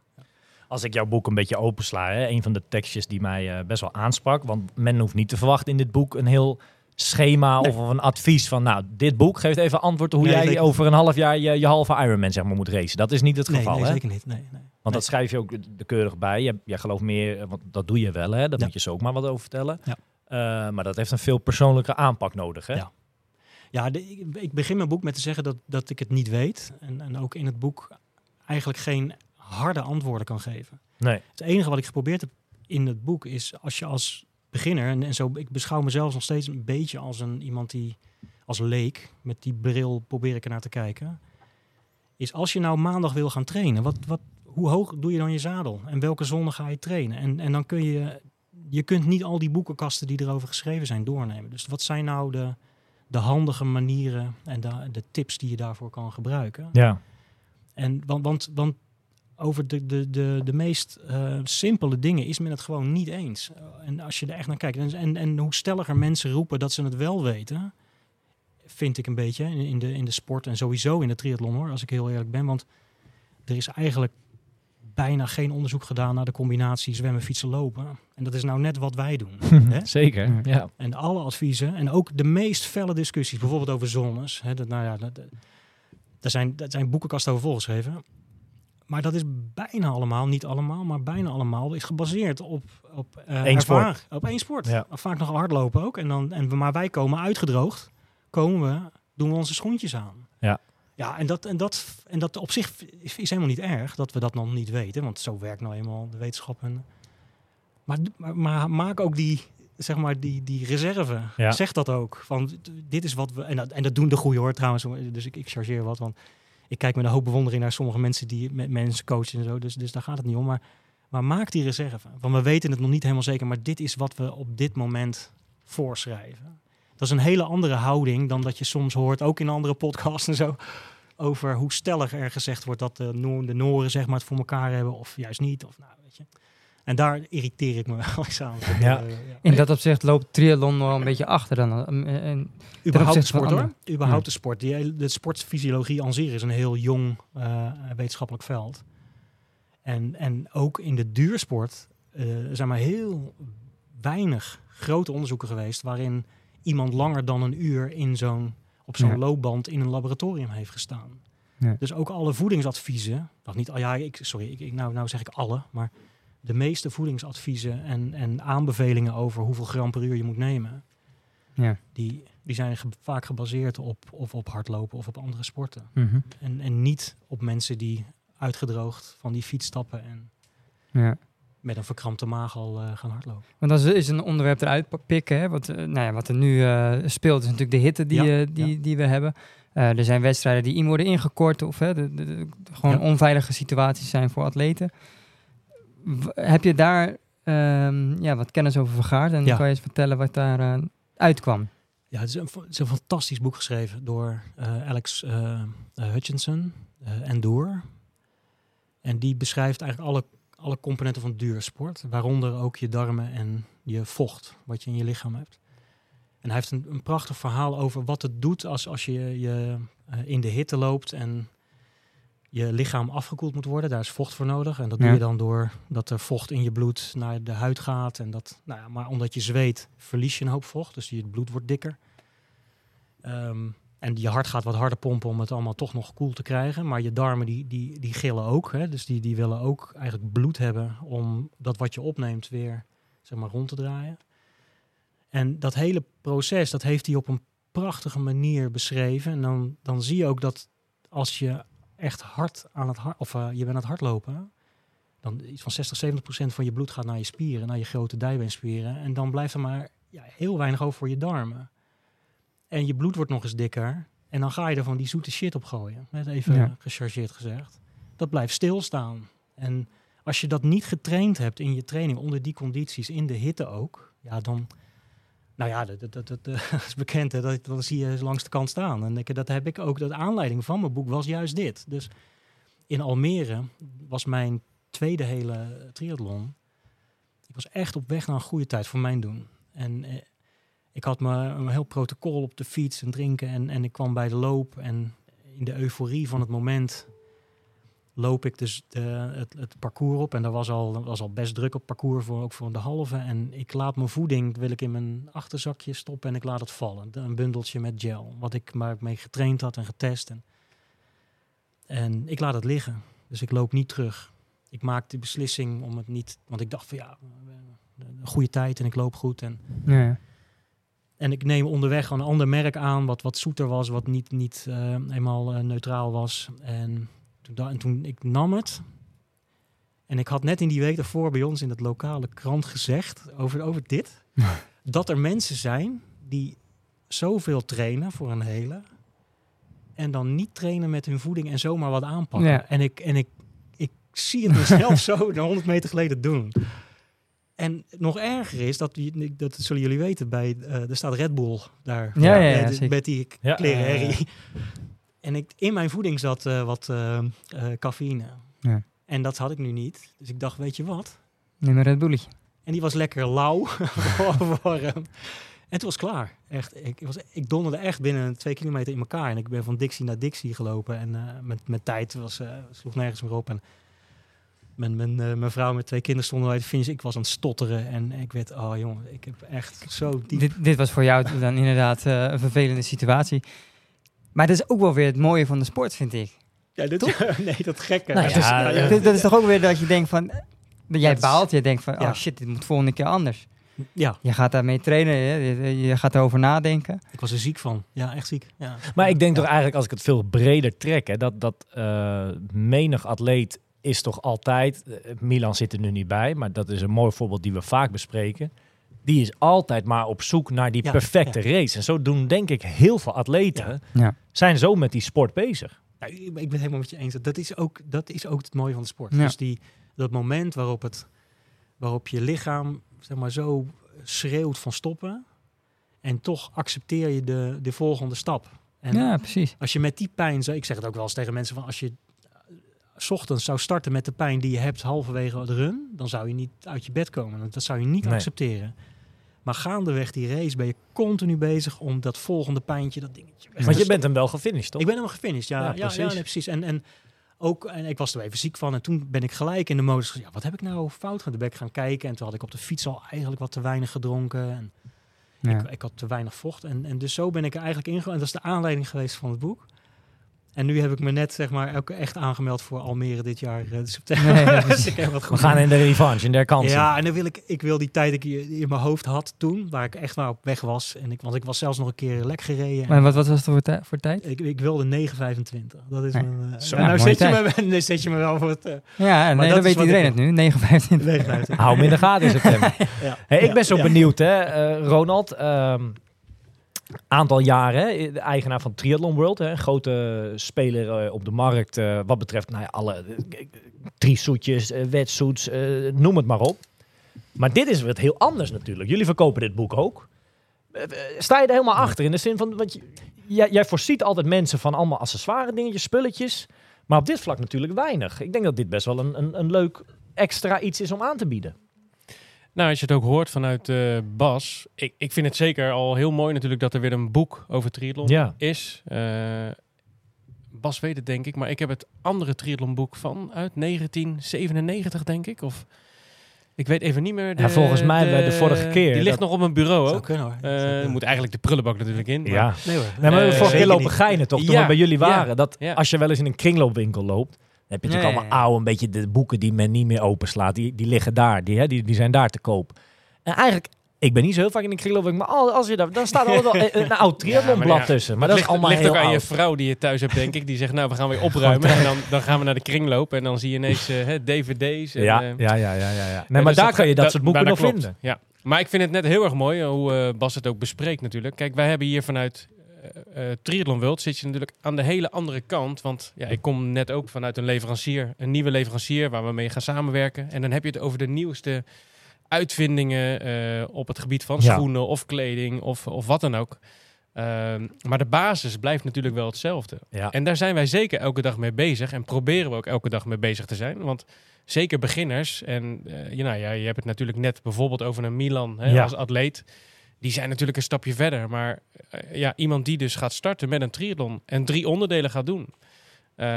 Als ik jouw boek een beetje opensla, hè, een van de tekstjes die mij eh, best wel aansprak. Want men hoeft niet te verwachten in dit boek een heel schema Nee. of een advies van, nou, dit boek geeft even antwoord hoe Nee, jij over een half jaar je, je halve Ironman zeg maar moet racen. Dat is niet het Nee, geval, nee, hè? zeker niet. Nee, nee. Want dat schrijf je ook er keurig bij. Je, jij gelooft meer, eh, want dat doe je wel, hè? Dat Ja. moet je zo ook maar wat over vertellen. Ja. Eh, maar dat heeft een veel persoonlijke aanpak nodig, hè? Ja. Ja, de- ik, ik begin mijn boek met te zeggen dat, dat ik het niet weet. En, en ook in het boek eigenlijk geen harde antwoorden kan geven. Nee. Het enige wat ik geprobeerd heb in het boek is als je als beginner, en, en zo, ik beschouw mezelf nog steeds een beetje als een iemand die als leek, met die bril probeer ik ernaar te kijken. Is als je nou maandag wil gaan trainen, wat, wat, hoe hoog doe je dan je zadel? En welke zonde ga je trainen? En, en dan kun je, je kunt niet al die boekenkasten die erover geschreven zijn doornemen. Dus wat zijn nou de, de handige manieren en de, de tips die je daarvoor kan gebruiken? Ja. En want, want, want over de, de, de, de meest eh, simpele dingen is men het gewoon niet eens. En als je er echt naar kijkt, en, en, en hoe stelliger mensen roepen dat ze het wel weten, vind ik een beetje in, in, de, in de sport en sowieso in de triathlon hoor, als ik heel eerlijk ben. Want er is eigenlijk bijna geen onderzoek gedaan naar de combinatie zwemmen, fietsen, lopen. En dat is nou net wat wij doen. [LAUGHS] hè? Zeker, Ja. En alle adviezen en ook de meest felle discussies, bijvoorbeeld over zones. Hè, dat, nou ja, dat, dat- daar, zijn, daar zijn boekenkasten over volgeschreven. Maar dat is bijna allemaal, niet allemaal, maar bijna allemaal, is gebaseerd op, op eh, Eén sport. ervaring. Op één sport. Ja. Vaak nog hardlopen ook. En dan, en, we- maar wij komen uitgedroogd, komen we, doen we onze schoentjes aan. Ja. Ja, en dat, en, dat, en dat op zich is, is helemaal niet erg dat we dat nog niet weten. Want zo werkt nou eenmaal de wetenschap. En, maar, maar, maar maak ook die, zeg maar, die, die reserve. Ja. Zeg dat ook. Van, dit is wat we... En dat, en dat doen de goeie hoor trouwens. Dus ik, ik chargeer wat. Want ik kijk met een hoop bewondering naar sommige mensen die met mensen coachen en zo. Dus, dus daar gaat het niet om. Maar, maar maak die reserve. Want we weten het nog niet helemaal zeker. Maar dit is wat we op dit moment voorschrijven. Dat is een hele andere houding dan dat je soms hoort, ook in andere podcasts en zo, over hoe stellig er gezegd wordt dat de, Noren zeg maar, het voor elkaar hebben of juist niet. Of, nou, weet je. En daar irriteer ik me [LAUGHS] wel eens aan. Ja. Eh, ja. In dat opzicht loopt triathlon wel een beetje achter dan. eh, en- Überhaupt de sport hoor. anderen. Überhaupt de sport. Die, de sportfysiologie aan zich is een heel jong eh, wetenschappelijk veld. En, en ook in de duursport er zijn maar heel weinig grote onderzoeken geweest waarin iemand langer dan een uur in zo'n, op zo'n Ja. loopband in een laboratorium heeft gestaan. Ja. Dus ook alle voedingsadviezen, nog niet, al ja, ik, sorry, ik, ik, nou, nou zeg ik alle, maar de meeste voedingsadviezen en, en aanbevelingen over hoeveel gram per uur je moet nemen, ja. die, die zijn ge- vaak gebaseerd op, of op hardlopen of op andere sporten. Mhm. En, en niet op mensen die uitgedroogd van die fiets stappen en ja. met een verkrampte maag al eh, gaan hardlopen. Want er is een onderwerp eruit pikken, hè, wat, eh, nou ja, wat er nu eh, speelt, is natuurlijk de hitte die, Ja, die, ja. die we hebben. Er zijn wedstrijden die in worden ingekort of hè, de, de- de- gewoon onveilige situaties zijn voor atleten. Heb je daar ehm, ja, wat kennis over vergaard en Ja. kan je eens vertellen wat daar eh, uitkwam? Ja, het is een, het is een fantastisch boek geschreven door eh, Alex eh, Hutchinson en Door. En die beschrijft eigenlijk alle, alle componenten van duursport, waaronder ook je darmen en je vocht, wat je in je lichaam hebt. En hij heeft een, een prachtig verhaal over wat het doet als, als je, je in de hitte loopt en je lichaam afgekoeld moet worden. Daar is vocht voor nodig. En dat doe je dan door dat er vocht in je bloed naar de huid gaat. En dat, nou ja, maar omdat je zweet, verlies je een hoop vocht. Dus je bloed wordt dikker. Ehm, en je hart gaat wat harder pompen om het allemaal toch nog koel te krijgen. Maar je darmen die, die, die gillen ook. Hè? Dus die, die willen ook eigenlijk bloed hebben om dat wat je opneemt weer zeg maar, rond te draaien. En dat hele proces, dat heeft hij op een prachtige manier beschreven. En dan, dan zie je ook dat als je echt hard aan het hard, of eh, je bent aan het hardlopen, dan iets van 60, 70 procent van je bloed gaat naar je spieren, naar je grote dijbeenspieren. En dan blijft er maar ja, heel weinig over voor je darmen. En je bloed wordt nog eens dikker. En dan ga je er van die zoete shit op gooien. Net even Ja. gechargeerd gezegd. Dat blijft stilstaan. En als je dat niet getraind hebt in je training, onder die condities, in de hitte ook, ja, dan. Nou ja, dat, dat, dat, [LAUGHS] is bekend. Hè, dat, zie je langs de kant staan. En ik, dat heb ik ook. De aanleiding van mijn boek was juist dit. Dus in Almere was mijn tweede hele triathlon. Ik was echt op weg naar een goede tijd voor mijn doen. En eh, ik had me een heel protocol op de fiets en drinken. En, en ik kwam bij de loop. En in de euforie van het moment loop ik dus de, het, het parcours op. En daar was al, was al best druk op parcours, voor, ook voor de halve. En ik laat mijn voeding, wil ik in mijn achterzakje stoppen en ik laat het vallen. Een bundeltje met gel, wat ik maar mee getraind had en getest. En, en ik laat het liggen. Dus ik loop niet terug. Ik maak de beslissing om het niet, want ik dacht van ja, een goede tijd en ik loop goed. En Ja. en ik neem onderweg een ander merk aan, wat wat zoeter was, wat niet, niet eh, eenmaal eh, neutraal was. En toen, en toen ik nam het. En ik had net in die week daarvoor bij ons in het lokale krant gezegd over, over dit. [LAUGHS] dat er mensen zijn die zoveel trainen voor een hele. En dan niet trainen met hun voeding en zomaar wat aanpakken. Ja. En, ik, en ik, ik zie het mezelf [LAUGHS] zo de 100 meter geleden doen. En nog erger is, dat, dat zullen jullie weten, bij, eh, er staat Red Bull daar. Ja, ja, ja, Met- zeker. met die Ja. klerenherrie. En ik, in mijn voeding zat eh, wat eh, cafeïne. Ja. En dat had ik nu niet. Dus ik dacht, weet je wat? Neem een Red Bulletje. En die was lekker lauw. [LAUGHS] hem. en toen was het klaar. Echt, ik, was, ik donderde echt binnen twee kilometer in elkaar. En ik ben van Dixie naar Dixie gelopen. En met, met tijd was, eh, sloeg nergens meer op. En mijn, mijn, mijn vrouw met twee kinderen stonden bij de finish. Ik was aan het stotteren. En ik werd, oh jongen, ik heb echt zo diep... Dit, dit was voor jou dan inderdaad een vervelende situatie. Maar dat is ook wel weer het mooie van de sport, vind ik. Ja, dit, [LAUGHS] nee, dat gekke. Nou ja, ja, ja. Dat, dat is toch ook weer dat je denkt van... eh, Jij Dat baalt, je denkt van, Ja. oh shit, dit moet volgende keer anders. ja, Je gaat daarmee trainen? Je, je gaat erover nadenken. ik was er ziek van. Ja, echt ziek. Ja. Maar ik denk Ja. toch eigenlijk, als ik het veel breder trek, hè, dat, dat eh, menig atleet is toch altijd, eh, Milan zit er nu niet bij, maar dat is een mooi voorbeeld die we vaak bespreken. Die is altijd maar op zoek naar die Ja, perfecte race. En zo doen denk ik heel veel atleten, Ja. zijn zo met die sport bezig. Ja, ik ik ben het helemaal met je eens. Dat is ook, dat is ook het mooie van de sport. Ja. Dus die, dat moment waarop, het, waarop je lichaam zeg maar, zo schreeuwt van stoppen. En toch accepteer je de, de volgende stap. En ja, precies. als je met die pijn, zo- ik zeg het ook wel eens tegen mensen, van als je eh, 's ochtends zou starten met de pijn die je hebt halverwege de run, dan zou je niet uit je bed komen. Dat zou je niet Nee. accepteren. Maar gaandeweg die race ben je continu bezig om dat volgende pijntje, dat dingetje weg Want je bent hem wel gefinished, toch? ik ben helemaal gefinished, ja. Ja, ja, ja, precies. nee, precies. En, en ook, en ik was er even ziek van. En toen ben ik gelijk in de modus gezegd, ja, wat heb ik nou fout gedaan? Ben ik gaan kijken en toen had ik op de fiets al eigenlijk wat te weinig gedronken. En Ja. ik, ik had te weinig vocht. En, en dus zo ben ik er eigenlijk ingegaan. En dat is de aanleiding geweest van het boek. En nu heb ik me net, zeg maar, ook echt aangemeld voor Almere dit jaar, eh, september. Nee, [LAUGHS] dus is- ik heb wat We gaan in de revanche, in de kansen. ja, en dan wil ik, ik wil die tijd die ik in mijn hoofd had toen, waar ik echt maar op weg was. En ik, want ik was zelfs nog een keer lek gereden. Maar wat, wat was het voor, tij- voor tijd? Ik, ik wilde 9,25. Dat is Nee. mijn... eh, Zo, nou, mooie zet je, tijd. me, [LAUGHS] nu zet je me wel voor het... eh, Ja, nee, dat dan is weet iedereen het nu. 9,25. 9,25. Hou hem in de gaten in september. Ja. Hey, ik Ja, ben zo ja. benieuwd, hè, eh, Ronald. Ehm, aantal jaren, de eigenaar van Triathlon World, een grote speler eh, op de markt. eh, wat betreft nou ja, alle eh, noem het maar op. Maar dit is wat heel anders natuurlijk. Jullie verkopen dit boek ook. Sta je er helemaal achter in de zin van, want jij, jij voorziet altijd mensen van allemaal accessoire dingetjes, spulletjes. Maar op dit vlak natuurlijk weinig. Ik denk dat dit best wel een, een, een leuk extra iets is om aan te bieden. Nou, als je het ook hoort vanuit eh, Bas. Ik, ik vind het zeker al heel mooi natuurlijk dat er weer een boek over triathlon Ja. is. Eh, Bas weet het denk ik, maar ik heb het andere triathlonboek van uit 1997 denk ik. Of ik weet even niet meer. De, Ja, volgens mij bij de vorige keer, Die ligt dat- nog op mijn bureau Zou ook. kunnen hoor. Eh, er moet eigenlijk de prullenbak natuurlijk in. maar- Ja. Nee hoor. Nee, maar Eh, de vorige keer lopen niet. geinen toch, toen Ja, we bij jullie ja, waren. Dat ja. als je wel eens in een kringloopwinkel loopt, heb je natuurlijk allemaal oude, een beetje de boeken die men niet meer openslaat. Die, die liggen daar, die, hè, die, die zijn daar te koop. En eigenlijk, ik ben niet zo heel vaak in een kringloopwinkel, maar al- als je daar, dan staat er altijd wel [LAUGHS] een, een oud triathlonblad ja, tussen. Maar dat is ligt, allemaal ligt heel ook aan je vrouw die je thuis hebt, denk ik. Die zegt, nou, we gaan weer opruimen. en dan, dan gaan we naar de kringloop. En dan zie je ineens eh, hè, dvd's. En, Ja, eh, ja, ja, ja, ja, ja. Nee, maar dus daar kan je dat, dat- soort boeken nog klopt, vinden. Ja, maar ik vind het net heel erg mooi eh, hoe eh, Bas het ook bespreekt natuurlijk. Kijk, wij hebben hier vanuit eh, Triathlon World zit je natuurlijk aan de hele andere kant. Want ja, ik kom net ook vanuit een leverancier, een nieuwe leverancier waar we mee gaan samenwerken. En dan heb je het over de nieuwste uitvindingen eh, op het gebied van Ja. schoenen of kleding of, of wat dan ook. Ehm, maar de basis blijft natuurlijk wel hetzelfde. Ja. En daar zijn wij zeker elke dag mee bezig. En proberen we ook elke dag mee bezig te zijn. Want zeker beginners. En je, nou, ja, je hebt het natuurlijk net bijvoorbeeld over een Milan hè, Ja. als atleet. Die zijn natuurlijk een stapje verder. Maar eh, ja, iemand die dus gaat starten met een triathlon en drie onderdelen gaat doen. Eh,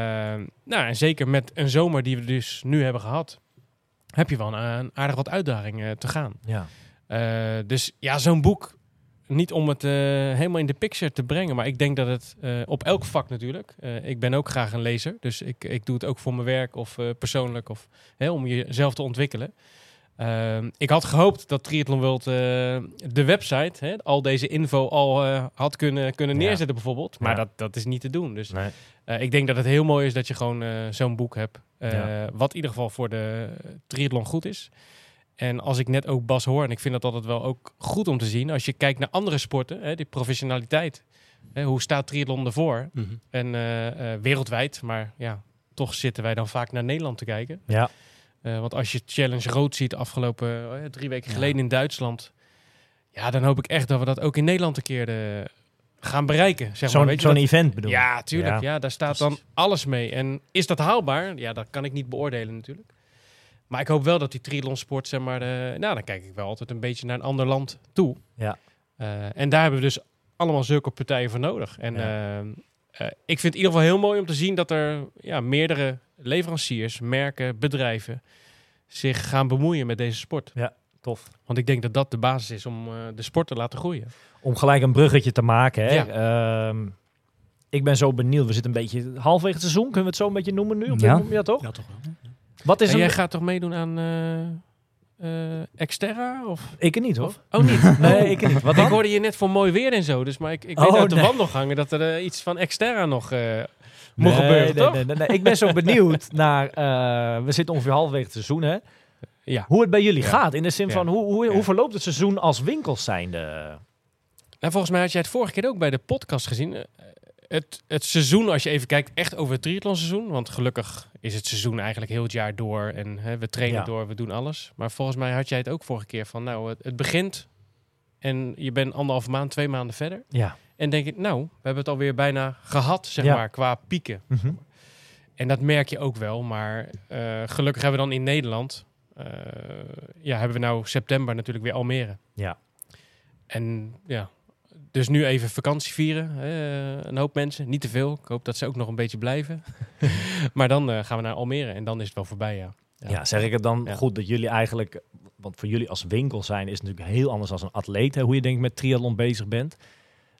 nou, en zeker met een zomer die we dus nu hebben gehad, heb je wel een, een aardig wat uitdagingen te gaan. Ja. Eh, dus ja, zo'n boek, niet om het eh, helemaal in de picture te brengen, maar ik denk dat het eh, op elk vak natuurlijk. eh, ik ben ook graag een lezer, dus ik, ik doe het ook voor mijn werk of eh, persoonlijk of hè, om jezelf te ontwikkelen. Ehm, ik had gehoopt dat Triathlon World eh, de website, hè, al deze info al eh, had kunnen, kunnen Ja. neerzetten bijvoorbeeld. Maar Ja. dat, dat is niet te doen. Dus Nee. eh, ik denk dat het heel mooi is dat je gewoon zo'n boek hebt. Ja. Wat in ieder geval voor de triathlon goed is. En als ik net ook Bas hoor, en ik vind dat altijd wel ook goed om te zien. Als je kijkt naar andere sporten, hè, die professionaliteit. Hè, hoe staat triathlon ervoor? Mhm. En wereldwijd, maar ja, toch zitten wij dan vaak naar Nederland te kijken. Ja. Eh, want als je Challenge Rood ziet afgelopen eh, drie weken Ja. geleden in Duitsland. Ja, dan hoop ik echt dat we dat ook in Nederland een keer eh, gaan bereiken. Zeg maar. Zo'n je zo'n event bedoel ja, tuurlijk. Ja. Ja. daar staat dan alles mee. En is dat haalbaar? Ja, dat kan ik niet beoordelen natuurlijk. Maar ik hoop wel dat die triathlonsport, zeg maar... eh, nou, dan kijk ik wel altijd een beetje naar een ander land toe. Ja. En daar hebben we dus allemaal zulke partijen voor nodig. En Ja. ik vind het in ieder geval heel mooi om te zien dat er ja, meerdere leveranciers, merken, bedrijven zich gaan bemoeien met deze sport. Tof. Want ik denk dat dat de basis is om eh, de sport te laten groeien. Om gelijk een bruggetje te maken. Hè? Ja. Ehm, ik ben zo benieuwd. We zitten een beetje halverwege het seizoen. Kunnen we het zo een beetje noemen nu? Op Ja. ja toch? Ja, toch wel. Wat is en een... jij gaat toch meedoen aan eh, eh, Exterra? Of? Ik er niet hoor. Of- Oh, niet? [LAUGHS] Nee, ik er niet. Wat ik hoorde je net voor mooi weer en zo, dus maar ik, ik Oh, weet uit de nee. wandelgangen dat er eh, iets van Exterra nog eh moet Nee, gebeuren, nee, toch? nee, nee, nee. Ik ben zo benieuwd [LAUGHS] naar... eh, we zitten ongeveer halverwege het seizoen, hè? Ja. Hoe het bij jullie Ja. gaat. In de zin Ja. van, hoe, hoe, hoe verloopt het seizoen als winkels zijnde? En volgens mij had jij het vorige keer ook bij de podcast gezien. Eh, Het, het seizoen, als je even kijkt, echt over het triathlonseizoen. Want gelukkig is het seizoen eigenlijk heel het jaar door. En hè, we trainen door, we doen alles. Maar volgens mij had jij het ook vorige keer van, nou, het, het begint. En je bent anderhalve maand, twee maanden verder. Ja. En denk ik, nou, we hebben het alweer bijna gehad, zeg Ja. maar, qua pieken. Mhm. En dat merk je ook wel. Maar eh, gelukkig hebben we dan in Nederland... eh, ja, hebben we nou september natuurlijk weer Almere. Ja. En ja, dus nu even vakantie vieren. een hoop mensen, niet te veel. Ik hoop dat ze ook nog een beetje blijven. [LAUGHS] maar dan eh, gaan we naar Almere en dan is het wel voorbij, ja. Ja. zeg ik het dan Ja. goed dat jullie eigenlijk... Want voor jullie als winkel zijn is het natuurlijk heel anders als een atleet. Hè, hoe je denk ik met triathlon bezig bent.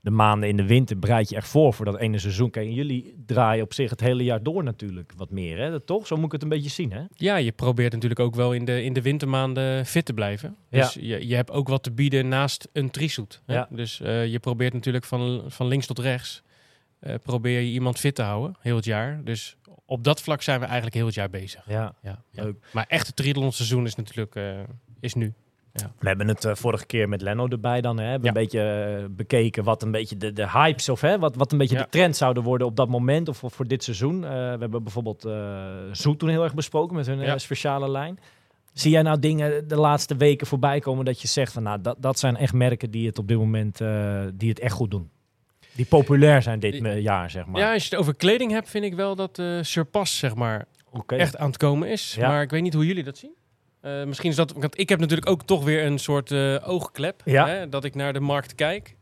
De maanden in de winter bereid je echt voor voor dat ene seizoen. Kijk, en jullie draaien op zich het hele jaar door natuurlijk wat meer. Hè? Dat toch? Zo moet ik het een beetje zien, hè? Ja, je probeert natuurlijk ook wel in de, in de wintermaanden fit te blijven. Ja. Dus je, je hebt ook wat te bieden naast een trisoet. Ja. Dus eh, je probeert natuurlijk van, van links tot rechts... eh, probeer je iemand fit te houden, heel het jaar. Dus op dat vlak zijn we eigenlijk heel het jaar bezig. Ja. Ja, ja. Leuk. Maar echt het triathlonseizoen is natuurlijk eh, is nu. We hebben het eh, vorige keer met Lenno erbij dan. Hè? Hebben Ja. een beetje eh, bekeken wat een beetje de, de hypes of hè, wat, wat een beetje Ja. de trend zouden worden op dat moment of voor, voor dit seizoen. Eh, we hebben bijvoorbeeld Zoet toen heel erg besproken met hun Ja. speciale lijn. Zie jij nou dingen de laatste weken voorbij komen dat je zegt van nou dat, dat zijn echt merken die het op dit moment die het echt goed doen? Die populair zijn dit Die- jaar, zeg maar. Ja, als je het over kleding hebt, vind ik wel dat Surpass zeg maar echt aan het komen is. Ja. Maar ik weet niet hoe jullie dat zien. Eh, misschien is dat, want ik heb natuurlijk ook toch weer een soort eh, oogklep, Ja. hè, dat ik naar de markt kijk.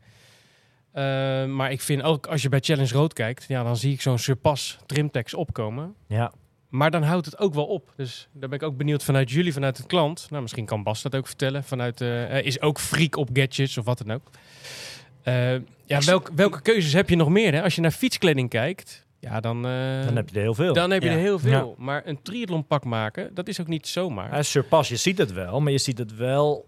Eh, maar ik vind ook als je bij Challenge Rood kijkt, ja, dan zie ik zo'n Surpass trimtex opkomen. Ja. Maar dan houdt het ook wel op. Dus daar ben ik ook benieuwd vanuit jullie, vanuit het klant. Nou, misschien kan Bas dat ook vertellen. Vanuit, is ook freak op gadgets of wat dan ook. Ja, welk, welke keuzes heb je nog meer? Hè? Als je naar fietskleding kijkt, ja, dan, eh, Dan heb je er heel veel. dan heb je Ja. er heel veel. Maar een triathlonpak maken, dat is ook niet zomaar. Ja, Surpass, je ziet het wel, maar je ziet het wel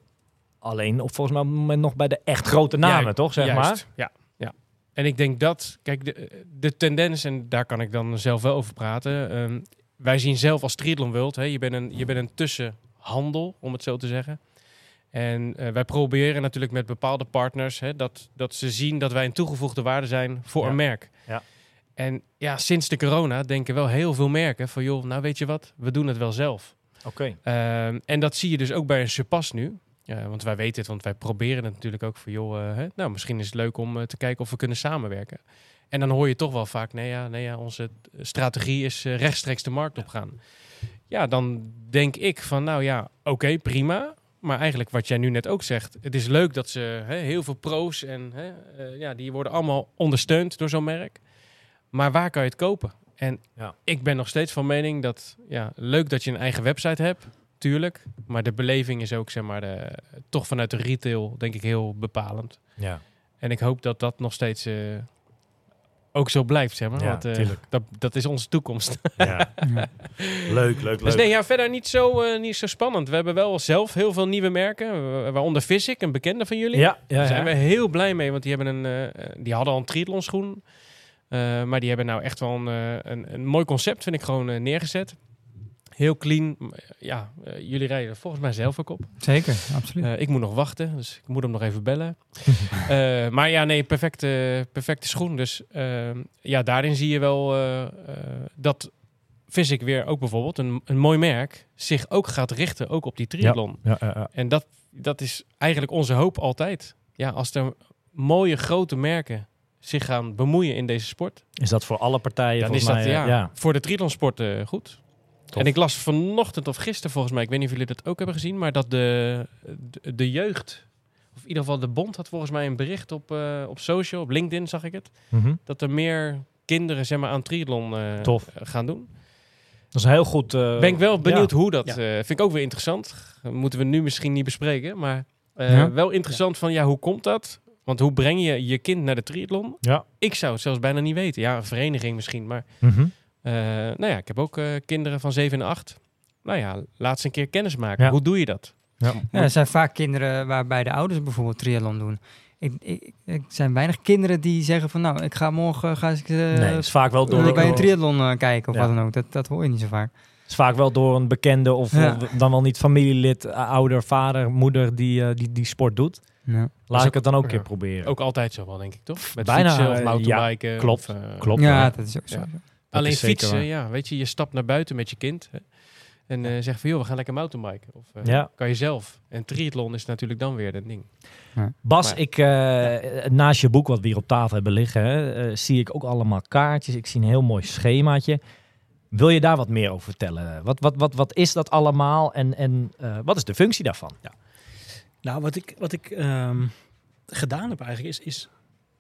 alleen op volgens mij op het moment nog bij de echt grote namen, toch? Zeg Juist, maar. Ja, ja. En ik denk dat, kijk, de, de tendens, en daar kan ik dan zelf wel over praten. ehm, wij zien zelf als Triathlon World, hè, je, bent een, je bent een tussenhandel, om het zo te zeggen. En eh, wij proberen natuurlijk met bepaalde partners hè, dat, dat ze zien dat wij een toegevoegde waarde zijn voor Ja. een merk. Ja. En ja, sinds de corona denken wel heel veel merken van, joh, nou weet je wat, we doen het wel zelf. Oké. Ehm, en dat zie je dus ook bij een Surpass nu. Want wij weten het, want wij proberen het natuurlijk ook voor joh, eh, hè, nou misschien is het leuk om eh, te kijken of we kunnen samenwerken. En dan hoor je toch wel vaak, nee ja, nee ja onze strategie is eh, rechtstreeks de markt opgaan. Ja, dan denk ik van, nou ja, oké, prima. Maar eigenlijk wat jij nu net ook zegt. Het is leuk dat ze hè, heel veel pro's en hè, ja, die worden allemaal ondersteund door zo'n merk. Maar waar kan je het kopen? En Ja. ik ben nog steeds van mening dat ja, leuk dat je een eigen website hebt, tuurlijk. Maar de beleving is ook zeg maar de, toch vanuit de retail denk ik heel bepalend. Ja, En ik hoop dat dat nog steeds eh, ook zo blijft, zeg maar. Ja, want eh, dat, dat is onze toekomst. ja. [LAUGHS] Ja. leuk, leuk, Dus nee, ja, verder niet zo, eh, niet zo spannend. We hebben wel zelf heel veel nieuwe merken, wa- waaronder Visic, een bekende van jullie. Ja, ja, Daar zijn we heel blij mee, want die, hebben een, die hadden al een triathlon schoen. Eh, maar die hebben nou echt wel een, eh, een, een mooi concept, vind ik, gewoon eh, neergezet. Heel clean. Ja, jullie rijden volgens mij zelf ook op. Zeker, absoluut. Ik moet nog wachten, dus ik moet hem nog even bellen. [LAUGHS] Maar ja, nee, perfecte, perfecte schoen. Dus eh, ja, daarin zie je wel dat Visic weer ook bijvoorbeeld, een, een mooi merk, zich ook gaat richten ook op die triathlon. Ja, ja, ja. En dat, dat is eigenlijk onze hoop altijd. Ja, als er mooie grote merken zich gaan bemoeien in deze sport, Is dat voor alle partijen? dan is volgens dat mij, ja, ja. voor de triathlonsport eh, goed. Tof. En ik las vanochtend of gisteren volgens mij, ik weet niet of jullie dat ook hebben gezien, maar dat de, de, de jeugd, of in ieder geval de bond had volgens mij een bericht op, eh, op social, op LinkedIn zag ik het, Mhm. dat er meer kinderen zeg maar, aan triathlon eh, Tof. gaan doen. Dat is heel goed... eh, ben ik wel benieuwd ja. hoe dat, Ja. eh, vind ik ook weer interessant. Moeten we nu misschien niet bespreken, maar eh, Ja. wel interessant van, ja, hoe komt dat? Want hoe breng je je kind naar de triathlon? Ja. Ik zou het zelfs bijna niet weten. Ja, een vereniging misschien, maar Mhm. eh, nou ja, ik heb ook eh, kinderen van 7 en 8. Nou ja, laat ze een keer kennis maken. Ja. Hoe doe je dat? Ja. Ja, er zijn vaak kinderen waarbij de ouders bijvoorbeeld triathlon doen. Ik, ik, er zijn weinig kinderen die zeggen van nou, ik ga morgen ga ik, eh, nee, is vaak wel door, bij een triathlon eh, kijken of Ja. wat dan ook. Dat, dat hoor je niet zo vaak. het is vaak wel door een bekende of Ja. dan wel niet familielid, eh, ouder, vader, moeder die, eh, die die sport doet. Ja. Laat ik het dan ook een ja. keer proberen. Ook altijd zo wel, denk ik, toch? Met Bijna, fietsen of eh, mountainbiken. ja, klopt. of, eh, Klopt. ja, ja. dat is ook zo. Ja. Alleen fietsen, waar. ja. Weet je, je stapt naar buiten met je kind. Hè, en eh zegt van, joh, we gaan lekker mountainbiken. Of eh, Ja. kan je zelf. En triathlon is natuurlijk dan weer dat ding. Bas, Maar- ik, eh, naast je boek wat we hier op tafel hebben liggen, hè, eh, zie ik ook allemaal kaartjes. Ik zie een heel mooi schemaatje. Wil je daar wat meer over vertellen? Wat, wat, wat, wat is dat allemaal en, en eh, wat is de functie daarvan? Nou, wat ik, wat ik ehm, gedaan heb eigenlijk is, is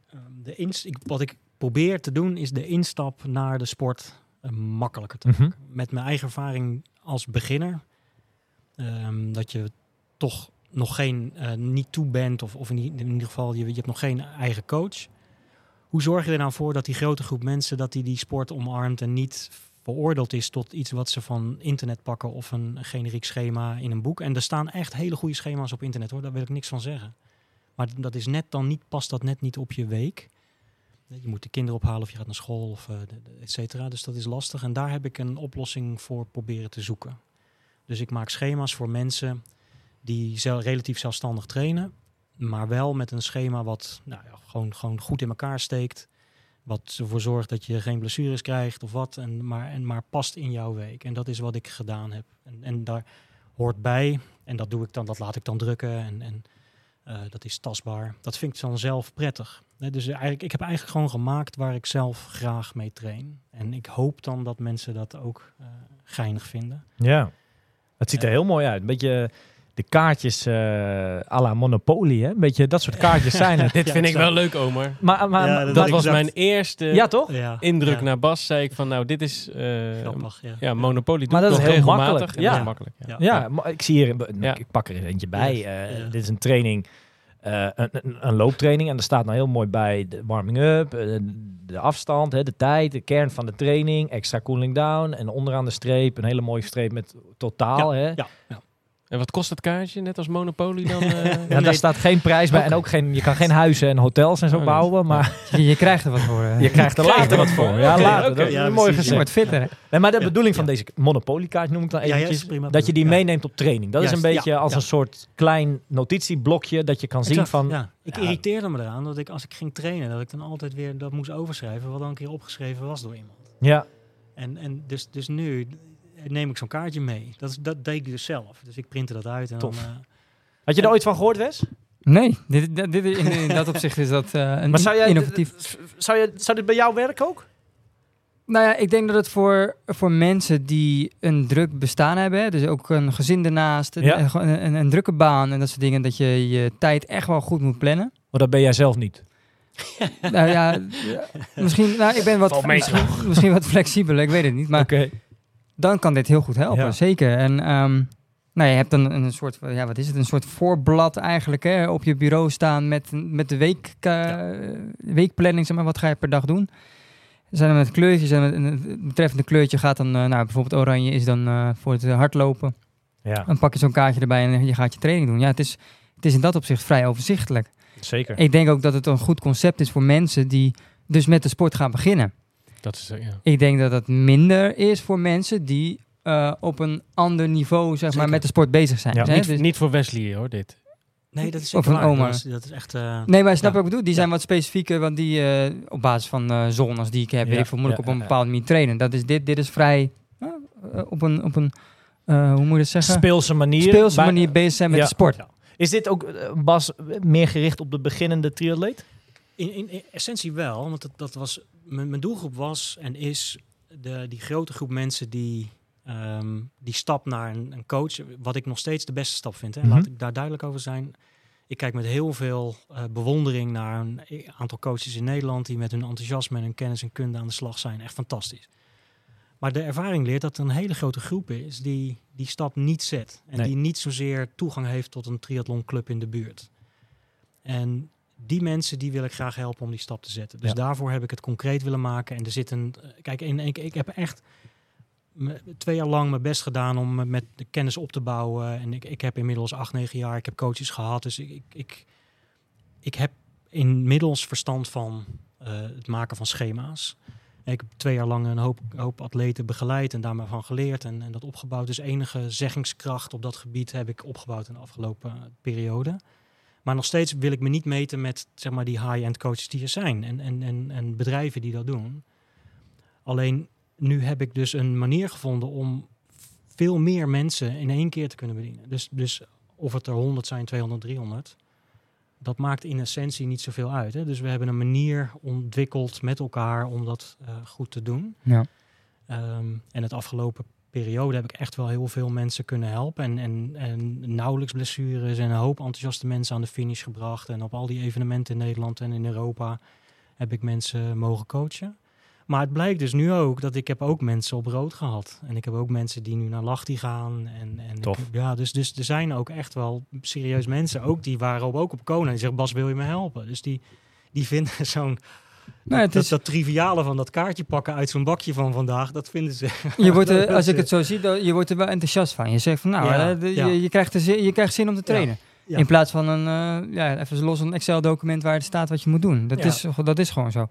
ehm, de ins ik, wat ik probeer te doen is de instap naar de sport eh, makkelijker te Mhm. maken. Met mijn eigen ervaring als beginner, ehm, dat je toch nog geen, eh, niet toe bent of, of in ieder geval je, je hebt nog geen eigen coach. Hoe zorg je er nou voor dat die grote groep mensen dat die die sport omarmt en niet veroordeeld is tot iets wat ze van internet pakken of een generiek schema in een boek. En er staan echt hele goede schema's op internet hoor, daar wil ik niks van zeggen. Maar dat is net dan niet, past dat net niet op je week. Je moet de kinderen ophalen of je gaat naar school of de- et cetera. Dus dat is lastig. En daar heb ik een oplossing voor proberen te zoeken. Dus ik maak schema's voor mensen die zel- relatief zelfstandig trainen. Maar wel met een schema wat nou ja, gewoon, gewoon goed in elkaar steekt. Wat ervoor zorgt dat je geen blessures krijgt of wat. En maar, en maar past in jouw week. En dat is wat ik gedaan heb. En, en daar hoort bij. En dat doe ik dan, dat laat ik dan drukken. En, en eh, dat is tastbaar. Dat vind ik dan zelf prettig. Dus eigenlijk, ik heb eigenlijk gewoon gemaakt waar ik zelf graag mee train. En ik hoop dan dat mensen dat ook eh, geinig vinden. Ja, het ziet er heel mooi uit. Een beetje de kaartjes eh à la Monopoly, hè? Een beetje dat soort kaartjes zijn [LAUGHS] het. Dit Ja, vind ik wel leuk, Omer. Maar, maar, Ja, maar- dat was mijn eerste ja, toch? Ja, indruk ja, naar Bas. Zei ik van, nou, dit is... eh, grappig. Ja. ja, Monopoly Maar ik dat is heel makkelijk. en dat is Ja. makkelijk. Ja. Ja. Ja, maar ik zie hier, een- Ja. ik pak er eentje bij. Yes. Eh, Ja. Dit is een training, eh, een, een, een looptraining. En er staat nou heel mooi bij de warming-up, de afstand, hè, de tijd, de kern van de training, extra cooling down. En onderaan de streep een hele mooie streep met totaal. hè. Ja, ja. En wat kost het kaartje? Net als Monopoly dan? [LAUGHS] eh? Ja, Nee. daar staat geen prijs bij. En ook geen, je kan geen huizen en hotels en zo Oh, bouwen. Maar Je, je krijgt er wat voor. je krijgt er later wat voor. Ja, [LAUGHS] later. Ja, mooi. Je gezegd. wordt fitter. hè? Nee, maar de Ja, bedoeling van ja. deze Monopoly-kaart noem ik dan eventjes, is prima dat je die Ja. meeneemt op training. Dat is een beetje ja, als ja. een soort klein notitieblokje dat je kan zien Exact, van... ja. Ik Ja. irriteerde me eraan dat ik als ik ging trainen, dat ik dan altijd weer dat moest overschrijven, wat dan een keer opgeschreven was door iemand. Ja, En, en dus, dus nu neem ik zo'n kaartje mee. Dat, is, dat deed ik dus zelf. Dus ik printte dat uit. En Tof. Dan, eh, Had je er ooit van gehoord, Wes? Nee, dit, dit, dit- in, in dat opzicht is dat eh, een Maar zou jij, innovatief. zou, je, zou dit bij jou werken ook? Nou ja, ik denk dat het voor, voor mensen die een druk bestaan hebben, dus ook een gezin ernaast, Ja. gewoon een, een, een drukke baan en dat soort dingen, dat je je tijd echt wel goed moet plannen. Maar dat ben jij zelf niet. nou ja, ja, misschien, nou, ik ben wat, misschien, [LAUGHS] misschien wat flexibeler, ik weet het niet, maar Oké. Dan kan dit heel goed helpen, Ja. zeker. En ehm, nou, je hebt dan een soort, ja, wat is het, een soort voorblad eigenlijk hè, op je bureau staan met, met de week, eh, weekplanning, zeg maar, wat ga je per dag doen. Zijn er met kleurtjes en het- betreffende kleurtje gaat dan, eh, nou, bijvoorbeeld oranje is dan eh, voor het hardlopen. Ja, Dan pak je zo'n kaartje erbij en je gaat je training doen. Ja, het is, het is in dat opzicht vrij overzichtelijk. zeker. Ik denk ook dat het een goed concept is voor mensen die dus met de sport gaan beginnen. Dat is, eh, ja. Ik denk dat het minder is voor mensen die eh, op een ander niveau zeg maar, met de sport bezig zijn. Ja. Hè? niet, Dus- niet voor Wesley hoor, dit. Nee, dat is Of zeker een waar. oma. Dat is, dat is echt... eh, nee, maar snap je Ja. wat ik bedoel? Die zijn wat specifieker, want die eh, op basis van eh zones die ik heb, weet ik veel, moet ik ja, op een ja. bepaalde manier trainen. Dat is dit, dit is vrij op een, op een eh, hoe moet je dat zeggen? Speelse manier. Speelse Bij- manier bezig zijn met Ja. de sport. Is dit ook, Bas, meer gericht op de beginnende triatleet? In, in, in essentie wel, want dat, dat was, mijn, mijn doelgroep was en is de, die grote groep mensen die ehm, die stap naar een, een coach, wat ik nog steeds de beste stap vind. Hè. Mhm. Laat ik daar duidelijk over zijn. Ik kijk met heel veel eh, bewondering naar een aantal coaches in Nederland die met hun enthousiasme en hun kennis en kunde aan de slag zijn. Echt fantastisch. Maar de ervaring leert dat er een hele grote groep is die die stap niet zet. En Nee. die niet zozeer toegang heeft tot een triathlonclub in de buurt. En die mensen die wil ik graag helpen om die stap te zetten. Dus Ja. daarvoor heb ik het concreet willen maken. En er zit een. eh, Kijk, en, ik, ik heb echt twee jaar lang mijn best gedaan om me met de kennis op te bouwen. En ik, ik heb inmiddels acht, negen jaar. Ik heb coaches gehad. Dus ik, ik, ik, heb inmiddels verstand van eh, het maken van schema's. En ik heb twee jaar lang een hoop, hoop atleten begeleid en daarmee van geleerd en, en dat opgebouwd. Dus enige zeggingskracht op dat gebied heb ik opgebouwd in de afgelopen periode. Maar nog steeds wil ik me niet meten met zeg maar, die high-end coaches die er zijn en, en, en, en bedrijven die dat doen. Alleen nu heb ik dus een manier gevonden om veel meer mensen in één keer te kunnen bedienen. Dus, dus of het er 100 zijn, 200, 300, dat maakt in essentie niet zoveel uit. Hè? Dus we hebben een manier ontwikkeld met elkaar om dat eh, goed te doen. Ja. Ehm, en het afgelopen periode heb ik echt wel heel veel mensen kunnen helpen. En, en, en nauwelijks blessures en een hoop enthousiaste mensen aan de finish gebracht. En op al die evenementen in Nederland en in Europa heb ik mensen mogen coachen. Maar het blijkt dus nu ook dat ik heb ook mensen op rood gehad. En ik heb ook mensen die nu naar Lachti gaan. En, en Tof. ja, dus, dus er zijn ook echt wel serieus mensen. Ook die waren op- ook op Kona. Die zeggen, Bas, wil je me helpen? Dus die, die vinden [LAUGHS] zo'n... Nou, het dat, is, dat triviale van dat kaartje pakken uit zo'n bakje van vandaag, dat vinden ze. [LAUGHS] je wordt er, dat als ik het zo zie, dan, je wordt er wel enthousiast van. Je zegt van, nou, Ja, hè, de- ja. je, je, krijgt zin, je krijgt zin om te trainen. ja. In plaats van een, eh, ja, even los een Excel-document waar er staat wat je moet doen. Dat, is, dat is gewoon zo.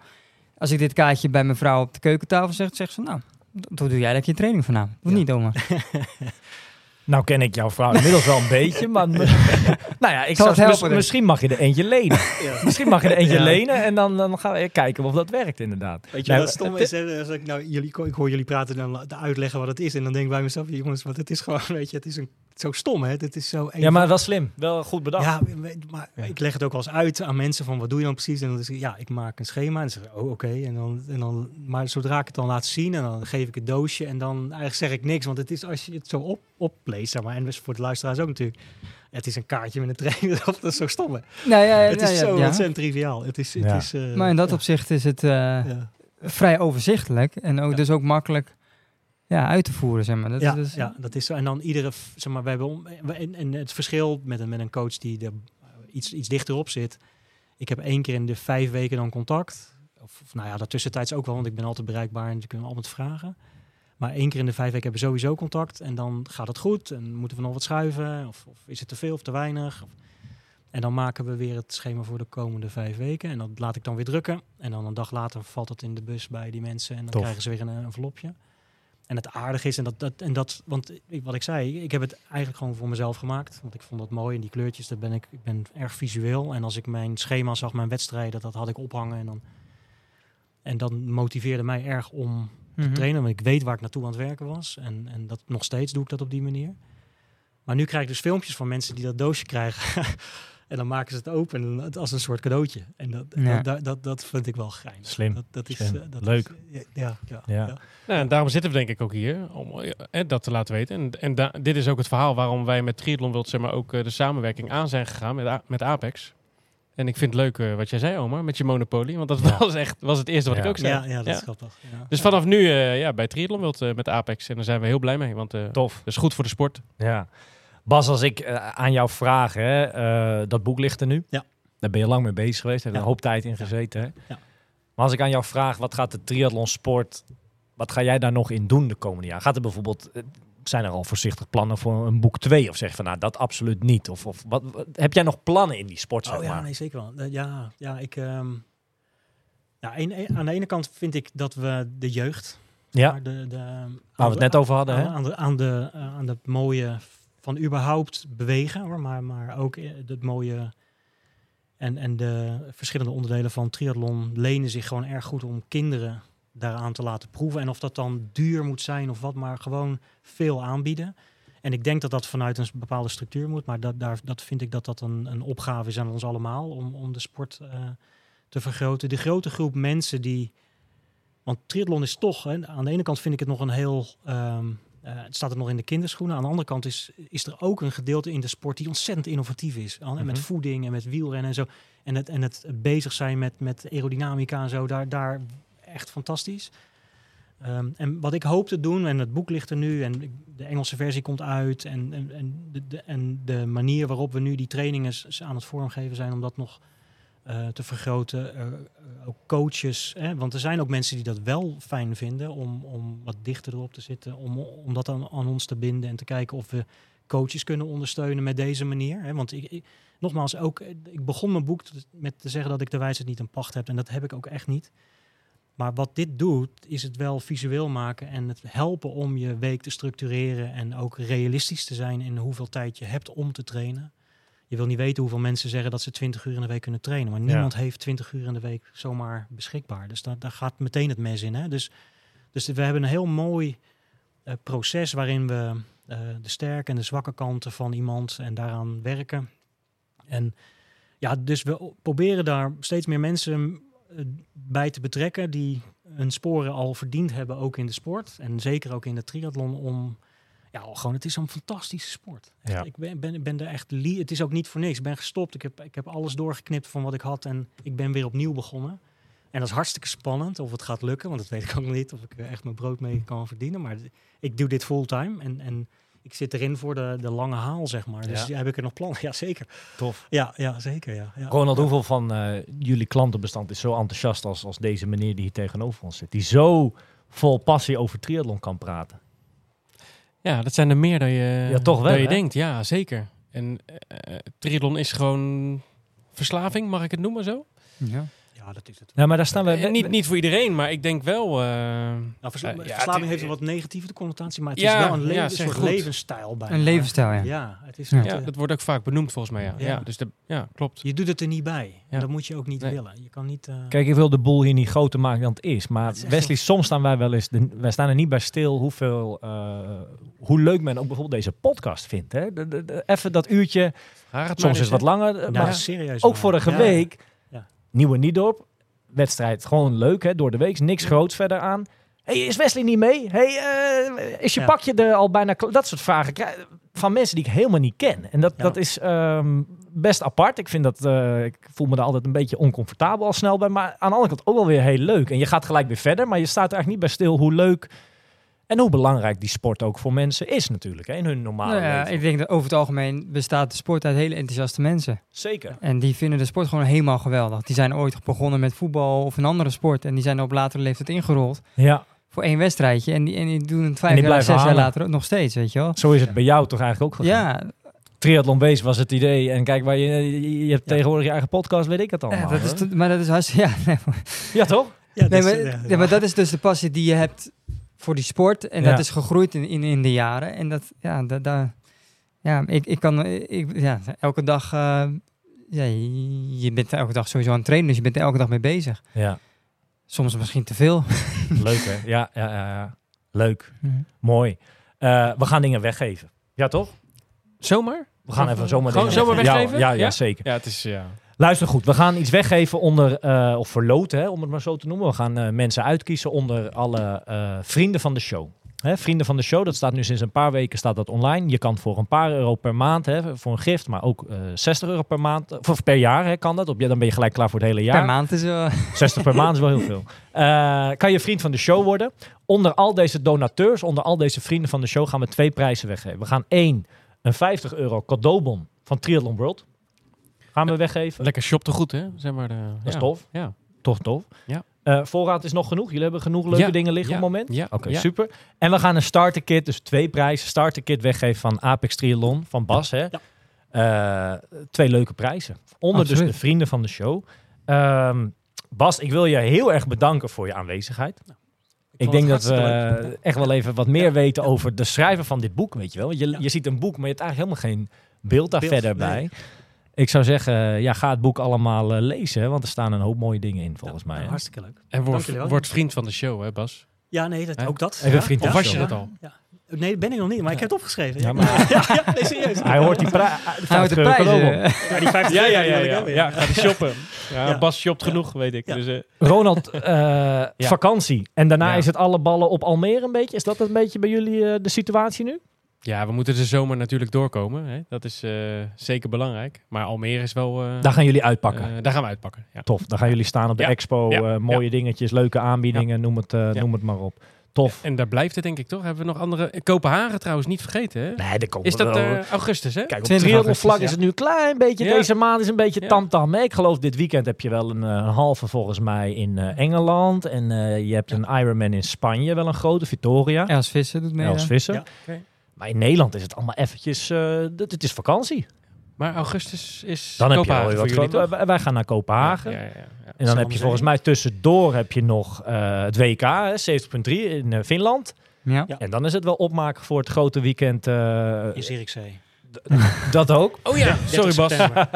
Als ik dit kaartje bij mijn vrouw op de keukentafel zeg, zegt ze, nou, d- doe jij lekker je training vanavond. Of niet, oma? [LAUGHS] Nou ken ik jouw vrouw inmiddels wel een [LAUGHS] beetje, maar... [LAUGHS] nou ja, ik Zal zou, mis- ik. misschien mag je er eentje lenen. [LAUGHS] Misschien mag je er eentje Ja. lenen en dan, dan gaan we kijken of dat werkt inderdaad. Weet je Nou, wat stom is? Hè? Als ik, nou, jullie, ik hoor jullie praten en dan uitleggen wat het is. En dan denk ik bij mezelf, jongens, wat het is gewoon, weet je, het is een, zo stom, hè? Het is zo Ja, maar wel slim. Wel goed bedacht. Ja, maar Ja. ik leg het ook wel eens uit aan mensen van wat doe je dan precies? En dan is het, ja, ik maak een schema. En dan ze, oh oké. En dan, en dan, maar zodra ik het dan laat zien en dan geef ik het doosje en dan eigenlijk zeg ik niks. Want het is als je het zo op, opleest, zeg maar, en dus voor de luisteraars ook natuurlijk. Het is een kaartje met een trainer, [LAUGHS] dat is zo stom. Hè? Nou ja, het ja, is ja, zo ja. ontzettend triviaal. Het is, het Ja. is, eh, Maar in dat ja, opzicht is het eh, ja. vrij overzichtelijk en ook, Ja. dus ook makkelijk ja, uit te voeren, zeg maar. Dat, ja, is- ja, dat is zo. En dan iedere, zeg maar, we hebben om, we- en, en het verschil met een, met een coach die er iets, iets dichterop zit. Ik heb één keer in de vijf weken dan contact. Of, of nou ja, daartussentijds ook wel, want ik ben altijd bereikbaar en ze kunnen altijd vragen. Maar één keer in de vijf weken hebben we sowieso contact. En dan gaat het goed en moeten we nog wat schuiven. Of, of is het te veel of te weinig? Of, en dan maken we weer het schema voor de komende vijf weken. En dat laat ik dan weer drukken. En dan een dag later valt het in de bus bij die mensen. En dan Tof. krijgen ze weer een eh, envelopje. En het aardige is, en dat, dat, en dat want ik, wat ik zei, ik heb het eigenlijk gewoon voor mezelf gemaakt. Want ik vond dat mooi. En die kleurtjes, dat ben ik, ik ben erg visueel. En als ik mijn schema zag, mijn wedstrijden, dat had ik ophangen. En dan, en dan motiveerde mij erg om Mhm. trainen. Want ik weet waar ik naartoe aan het werken was. En, en dat, nog steeds doe ik dat op die manier. Maar nu krijg ik dus filmpjes van mensen die dat doosje krijgen. [LAUGHS] En dan maken ze het open en het als een soort cadeautje. En dat, Ja. dat, dat, vind ik wel geinig. Slim. Dat, dat is, Slim. eh, dat Leuk. Is, ja, ja, Ja. ja. Nou, en daarom zitten we denk ik ook hier, om eh, dat te laten weten. En, en da- dit is ook het verhaal waarom wij met Triathlon World zeg maar, ook eh, de samenwerking aan zijn gegaan met, A- met Apex. En ik vind het leuk eh, wat jij zei, Omar, met je Monopoly. Want dat Ja. was echt was het eerste wat Ja. ik ook zei. Ja, ja, dat Ja. is grappig. Ja. Dus vanaf nu eh, ja, bij Triathlon eh, met Apex. En daar zijn we heel blij mee, want eh, dat Tof. is goed voor de sport. Ja. Bas, als ik eh, aan jou vraag, hè, eh, dat boek ligt er nu. Ja. Daar ben je lang mee bezig geweest. Heb je Ja. een hoop tijd in gezeten. Hè? Ja. Maar als ik aan jou vraag, wat gaat de triathlon sport, wat ga jij daar nog in doen de komende jaar? Gaat er bijvoorbeeld, eh, zijn er al voorzichtig plannen voor een boek 2? Of zeg je van, nou, dat absoluut niet? Of, of wat, wat- heb jij nog plannen in die sport, zeg Oh ja, maar? nee, zeker wel. Ja, ja, ik... een- een- aan de ene kant vind ik dat we de jeugd... Ja, De, de, waar we het net over hadden, aan, hè? aan, de, aan, de, aan de mooie van überhaupt bewegen, hoor, maar, maar ook eh, het mooie en, en de verschillende onderdelen van triathlon lenen zich gewoon erg goed om kinderen daaraan te laten proeven. En of dat dan duur moet zijn of wat, maar gewoon veel aanbieden. En ik denk dat dat vanuit een bepaalde structuur moet, maar dat, daar, dat vind ik dat dat een, een opgave is aan ons allemaal om, om de sport eh, te vergroten. De grote groep mensen die want triathlon is toch, hè, aan de ene kant vind ik het nog een heel. ehm, eh, het staat er nog in de kinderschoenen. Aan de andere kant is, is er ook een gedeelte in de sport die ontzettend innovatief is. En Met Mhm. voeding en met wielrennen en zo. En het, en het bezig zijn met, met aerodynamica en zo, daar, daar echt fantastisch. Ehm, en wat ik hoop te doen, en het boek ligt er nu, en de Engelse versie komt uit. En, en, en, de, de, en de manier waarop we nu die trainingen aan het vormgeven zijn om dat nog eh, te vergroten. Eh, ook coaches, hè, want er zijn ook mensen die dat wel fijn vinden om, om wat dichter erop te zitten, om, om dat aan, aan ons te binden en te kijken of we coaches kunnen ondersteunen met deze manier. Hè. Want ik, nogmaals, ook, eh, ik begon mijn boek met te zeggen dat ik de wijsheid niet een pacht heb en dat heb ik ook echt niet. Maar wat dit doet, is het wel visueel maken en het helpen om je week te structureren en ook realistisch te zijn in hoeveel tijd je hebt om te trainen. Je wil niet weten hoeveel mensen zeggen dat ze 20 uur in de week kunnen trainen. Maar niemand heeft 20 uur in de week zomaar beschikbaar. Dus daar, daar gaat meteen het mes in. Hè? Dus, dus we hebben een heel mooi eh, proces waarin we eh, de sterke en de zwakke kanten van iemand en daaraan werken. En ja, dus we proberen daar steeds meer mensen eh, bij te betrekken die hun sporen al verdiend hebben, ook in de sport. En zeker ook in de triathlon om ja, gewoon, het is zo'n fantastische sport. Echt, Ja. Ik ben, ben, ben er echt Het is ook niet voor niks. Ik ben gestopt. Ik heb, ik heb alles doorgeknipt van wat ik had en ik ben weer opnieuw begonnen. En dat is hartstikke spannend of het gaat lukken, want dat weet ik ook nog niet of ik er echt mijn brood mee kan verdienen. Maar ik doe dit fulltime en, en ik zit erin voor de, de lange haal, zeg maar. Dus Ja. ja. heb ik er nog plannen? [LAUGHS] Ja, zeker. Tof. Ja, ja zeker. Ja, ja. Ronald, hoeveel van eh, jullie klantenbestand is zo enthousiast als, als deze meneer die hier tegenover ons zit? Die zo vol passie over triathlon kan praten. Ja, dat zijn er meer dan je, Ja, toch wel, dan je hè? denkt. Ja, zeker. En triathlon is gewoon verslaving, mag ik het noemen zo? Ja. Ja, dat is het. Ja, maar daar staan we... Eh, niet, niet voor iedereen, maar ik denk wel... Nou, verslaving het- heeft een wat negatieve connotatie, maar het Ja, is wel een, le- ja, een zeg soort goed. levensstijl bij. Een levensstijl, ja. Ja, het is Ja. niet, ja, eh, dat wordt ook vaak benoemd volgens mij, ja. ja. Ja. dus de, ja, klopt. je doet het er niet bij. Dat moet je ook niet Nee. willen. Je kan niet... eh, Kijk, ik wil de boel hier niet groter maken dan het is. Maar Het is echt Wesley, soms staan wij wel eens... De, wij staan er niet bij stil hoeveel... eh, hoe leuk men ook bijvoorbeeld deze podcast vindt. Hè? De, de- de- even dat uurtje. Het Soms is het wat langer. maar serieus. ook vorige Ja. week... Nieuwe Niedorp. Wedstrijd gewoon leuk, hè? Door de week. Niks groots verder aan. hey, is Wesley niet mee? hey, eh, is je Ja. pakje er al bijna... Dat soort vragen krijg- van mensen die ik helemaal niet ken. En dat, Ja. dat is ehm, best apart. Ik vind dat... eh, ik voel me er altijd een beetje oncomfortabel al snel bij. Maar aan de andere kant ook wel weer heel leuk. En je gaat gelijk weer verder. Maar je staat er eigenlijk niet bij stil hoe leuk... En hoe belangrijk die sport ook voor mensen is natuurlijk. Hè, in hun normale Nou ja, leven. ik denk dat over het algemeen bestaat de sport uit hele enthousiaste mensen. Zeker. En die vinden de sport gewoon helemaal geweldig. Die zijn ooit begonnen met voetbal of een andere sport. En die zijn op latere leeftijd ingerold Ja, voor één wedstrijdje. En die, en die doen het die vijf jaar, blijven zes jaar later ook nog steeds, weet je wel. zo is het bij jou toch eigenlijk ook gegaan. Ja, Triathlon Base was het idee. En kijk, waar je, je, je hebt Ja. tegenwoordig je eigen podcast, weet ik het ja, allemaal. dat is, maar dat is hartstikke... [LAUGHS] Ja, nee, ja, toch? Ja, nee, dat maar, is, ja, maar dat is dus de passie die je hebt voor die sport. En Ja. dat is gegroeid in, in, in de jaren. En dat, ja, dat, daar ja, ik, ik kan, ik, ja, elke dag, eh, ja, je, bent elke dag sowieso aan het trainen, dus je bent er elke dag mee bezig. Ja, Soms misschien te veel. [LAUGHS] leuk hè? Ja, ja, ja, ja. Leuk. Mooi. Eh, we gaan dingen weggeven. Ja, toch? Zomaar? We gaan even zomaar gewoon dingen zomaar Ja, weggeven? Ja, ja, Ja? zeker. Ja, het is... Ja. Luister goed, we gaan iets weggeven onder, eh, of verloten, hè, om het maar zo te noemen. We gaan eh, mensen uitkiezen onder alle eh, vrienden van de show. Hè, vrienden van de show, dat staat nu sinds een paar weken staat dat online. Je kan voor een paar euro per maand, hè, voor een gift, maar ook eh 60 euro per maand, of, per jaar hè, kan dat. Op, ja, dan ben je gelijk klaar voor het hele jaar. Per maand is wel... [LAUGHS] 60 per maand is wel heel veel. Kan je vriend van de show worden. Onder al deze donateurs, onder al deze vrienden van de show gaan we twee prijzen weggeven. We gaan één, een 50 euro cadeaubon van Triathlon World. Gaan we weggeven. Lekker goed, hè? Zeg maar de, Dat is ja. tof. Ja. Toch tof. Ja. Eh, voorraad is nog genoeg. Jullie hebben genoeg leuke Ja, dingen liggen ja, op het moment. ja, Oké, ja. super. En we gaan een starter kit, dus twee prijzen. Starter kit weggeven van Apex Triathlon van Bas. Hè? Eh, twee leuke prijzen. Onder dus de vrienden van de show. Ehm, Bas, ik wil je heel erg bedanken voor je aanwezigheid. Ik denk dat we leuk. echt wel even wat meer weten over de schrijver van dit boek, weet je wel. Want Je, je ziet een boek, maar je hebt eigenlijk helemaal geen beeld daar Beeld, verder nee. bij. Ik zou zeggen, eh, ja, ga het boek allemaal eh, lezen, want er staan een hoop mooie dingen in, volgens mij. Ja, hè. hartstikke leuk. En word, word vriend van de show, hè Bas? Ja, nee, dat, ook dat. Even ja. vriend van Of was je show. dat al? Ja. Nee, ben ik nog niet, maar ik heb het opgeschreven. Ja, maar ja, [LAUGHS] ja, nee, serieus. hij hoort die prijs. Hij houdt de prijzen. Ja, die 50 Ja, ja, ja. Ja, ja ga die shoppen. Ja, Ja. Bas shopt genoeg, weet ik. Ja. Dus, eh, Ronald, eh, vakantie. En daarna Ja. is het alle ballen op Almere een beetje. Is dat een beetje bij jullie eh, de situatie nu? Ja, we moeten de zomer natuurlijk doorkomen. Hè? Dat is eh, zeker belangrijk. Maar Almere is wel... eh, Daar gaan jullie uitpakken. eh, daar gaan we uitpakken. Ja. Tof. Dan gaan jullie staan op de Ja. expo. Ja. eh, mooie dingetjes, leuke aanbiedingen, noem, het, eh, Ja. noem het maar op. Tof. En daar blijft het denk ik toch? Hebben we nog andere... Kopenhagen trouwens niet vergeten, hè? Nee, dat komt Is dat eh, augustus, hè? Kijk, op 20 triathlonvlak is het nu een klein beetje. Ja. Deze maand is een beetje tamtam. hè. Ik geloof dit weekend heb je wel een, eh, een halve volgens mij in eh, Engeland. En eh, je hebt een Ironman in Spanje, wel een grote, Victoria. Els Visser doet mee. Els ja. Visser. Ja. Maar in Nederland is het allemaal eventjes... eh, dit- het is vakantie. Maar augustus is Dan heb je Kopenhagen voor wat jullie, toch? wij- gaan naar Kopenhagen. Ja, ja, ja, ja. En dan heb je volgens mij tussendoor heb je nog eh, het WK, hè, 70.3 in eh, Finland. Ja. Ja. En dan is het wel opmaken voor het grote weekend. eh, In Zierikzee. Dat ook. Oh ja, 30 sorry Bas. [LAUGHS] Ja.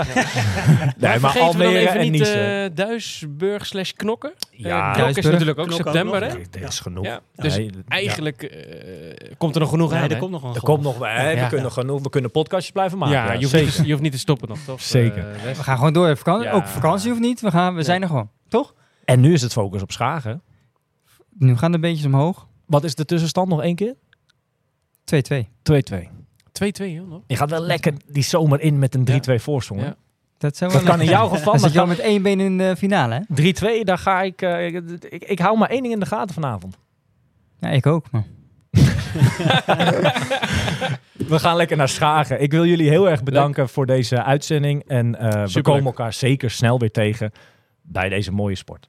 Nee, [LAUGHS] maar dan Almere even en niet Nice. eh Duisburg slash Knokken? Ja, Eh, Knokken is natuurlijk ook Knokken september, hè? Nee, er is genoeg. Ja, dus Nee, Eigenlijk eh, komt er nog genoeg Nee, aan, er komt nog wel een Er komt nog wel. hè, Ja. We, kunnen genoeg, we kunnen podcastjes blijven maken. ja, Ja, je, hoeft zeker. niet, te- je hoeft niet te stoppen nog, toch? Zeker. We gaan gewoon door. Vakantie. Ja. Ook vakantie hoeft niet. We, gaan, we zijn er gewoon. Toch? En nu is het focus op schagen. Nu gaan de beentjes omhoog. 2-2. Wat is de tussenstand nog één keer? 2-2. 2-2, joh, nog. Je gaat wel lekker die zomer in met een 3-2 voorsprong. Ja. Dat, zou Dat kan in jouw geval. Dan zit je al maar met één been in de finale, hè? 3-2, daar ga ik, eh, ik, ik. Ik hou maar één ding in de gaten vanavond. Ja, ik ook. Maar. [LAUGHS] We gaan lekker naar Schagen. Ik wil jullie heel erg bedanken voor deze uitzending. En eh, we komen elkaar zeker snel weer tegen bij deze mooie sport.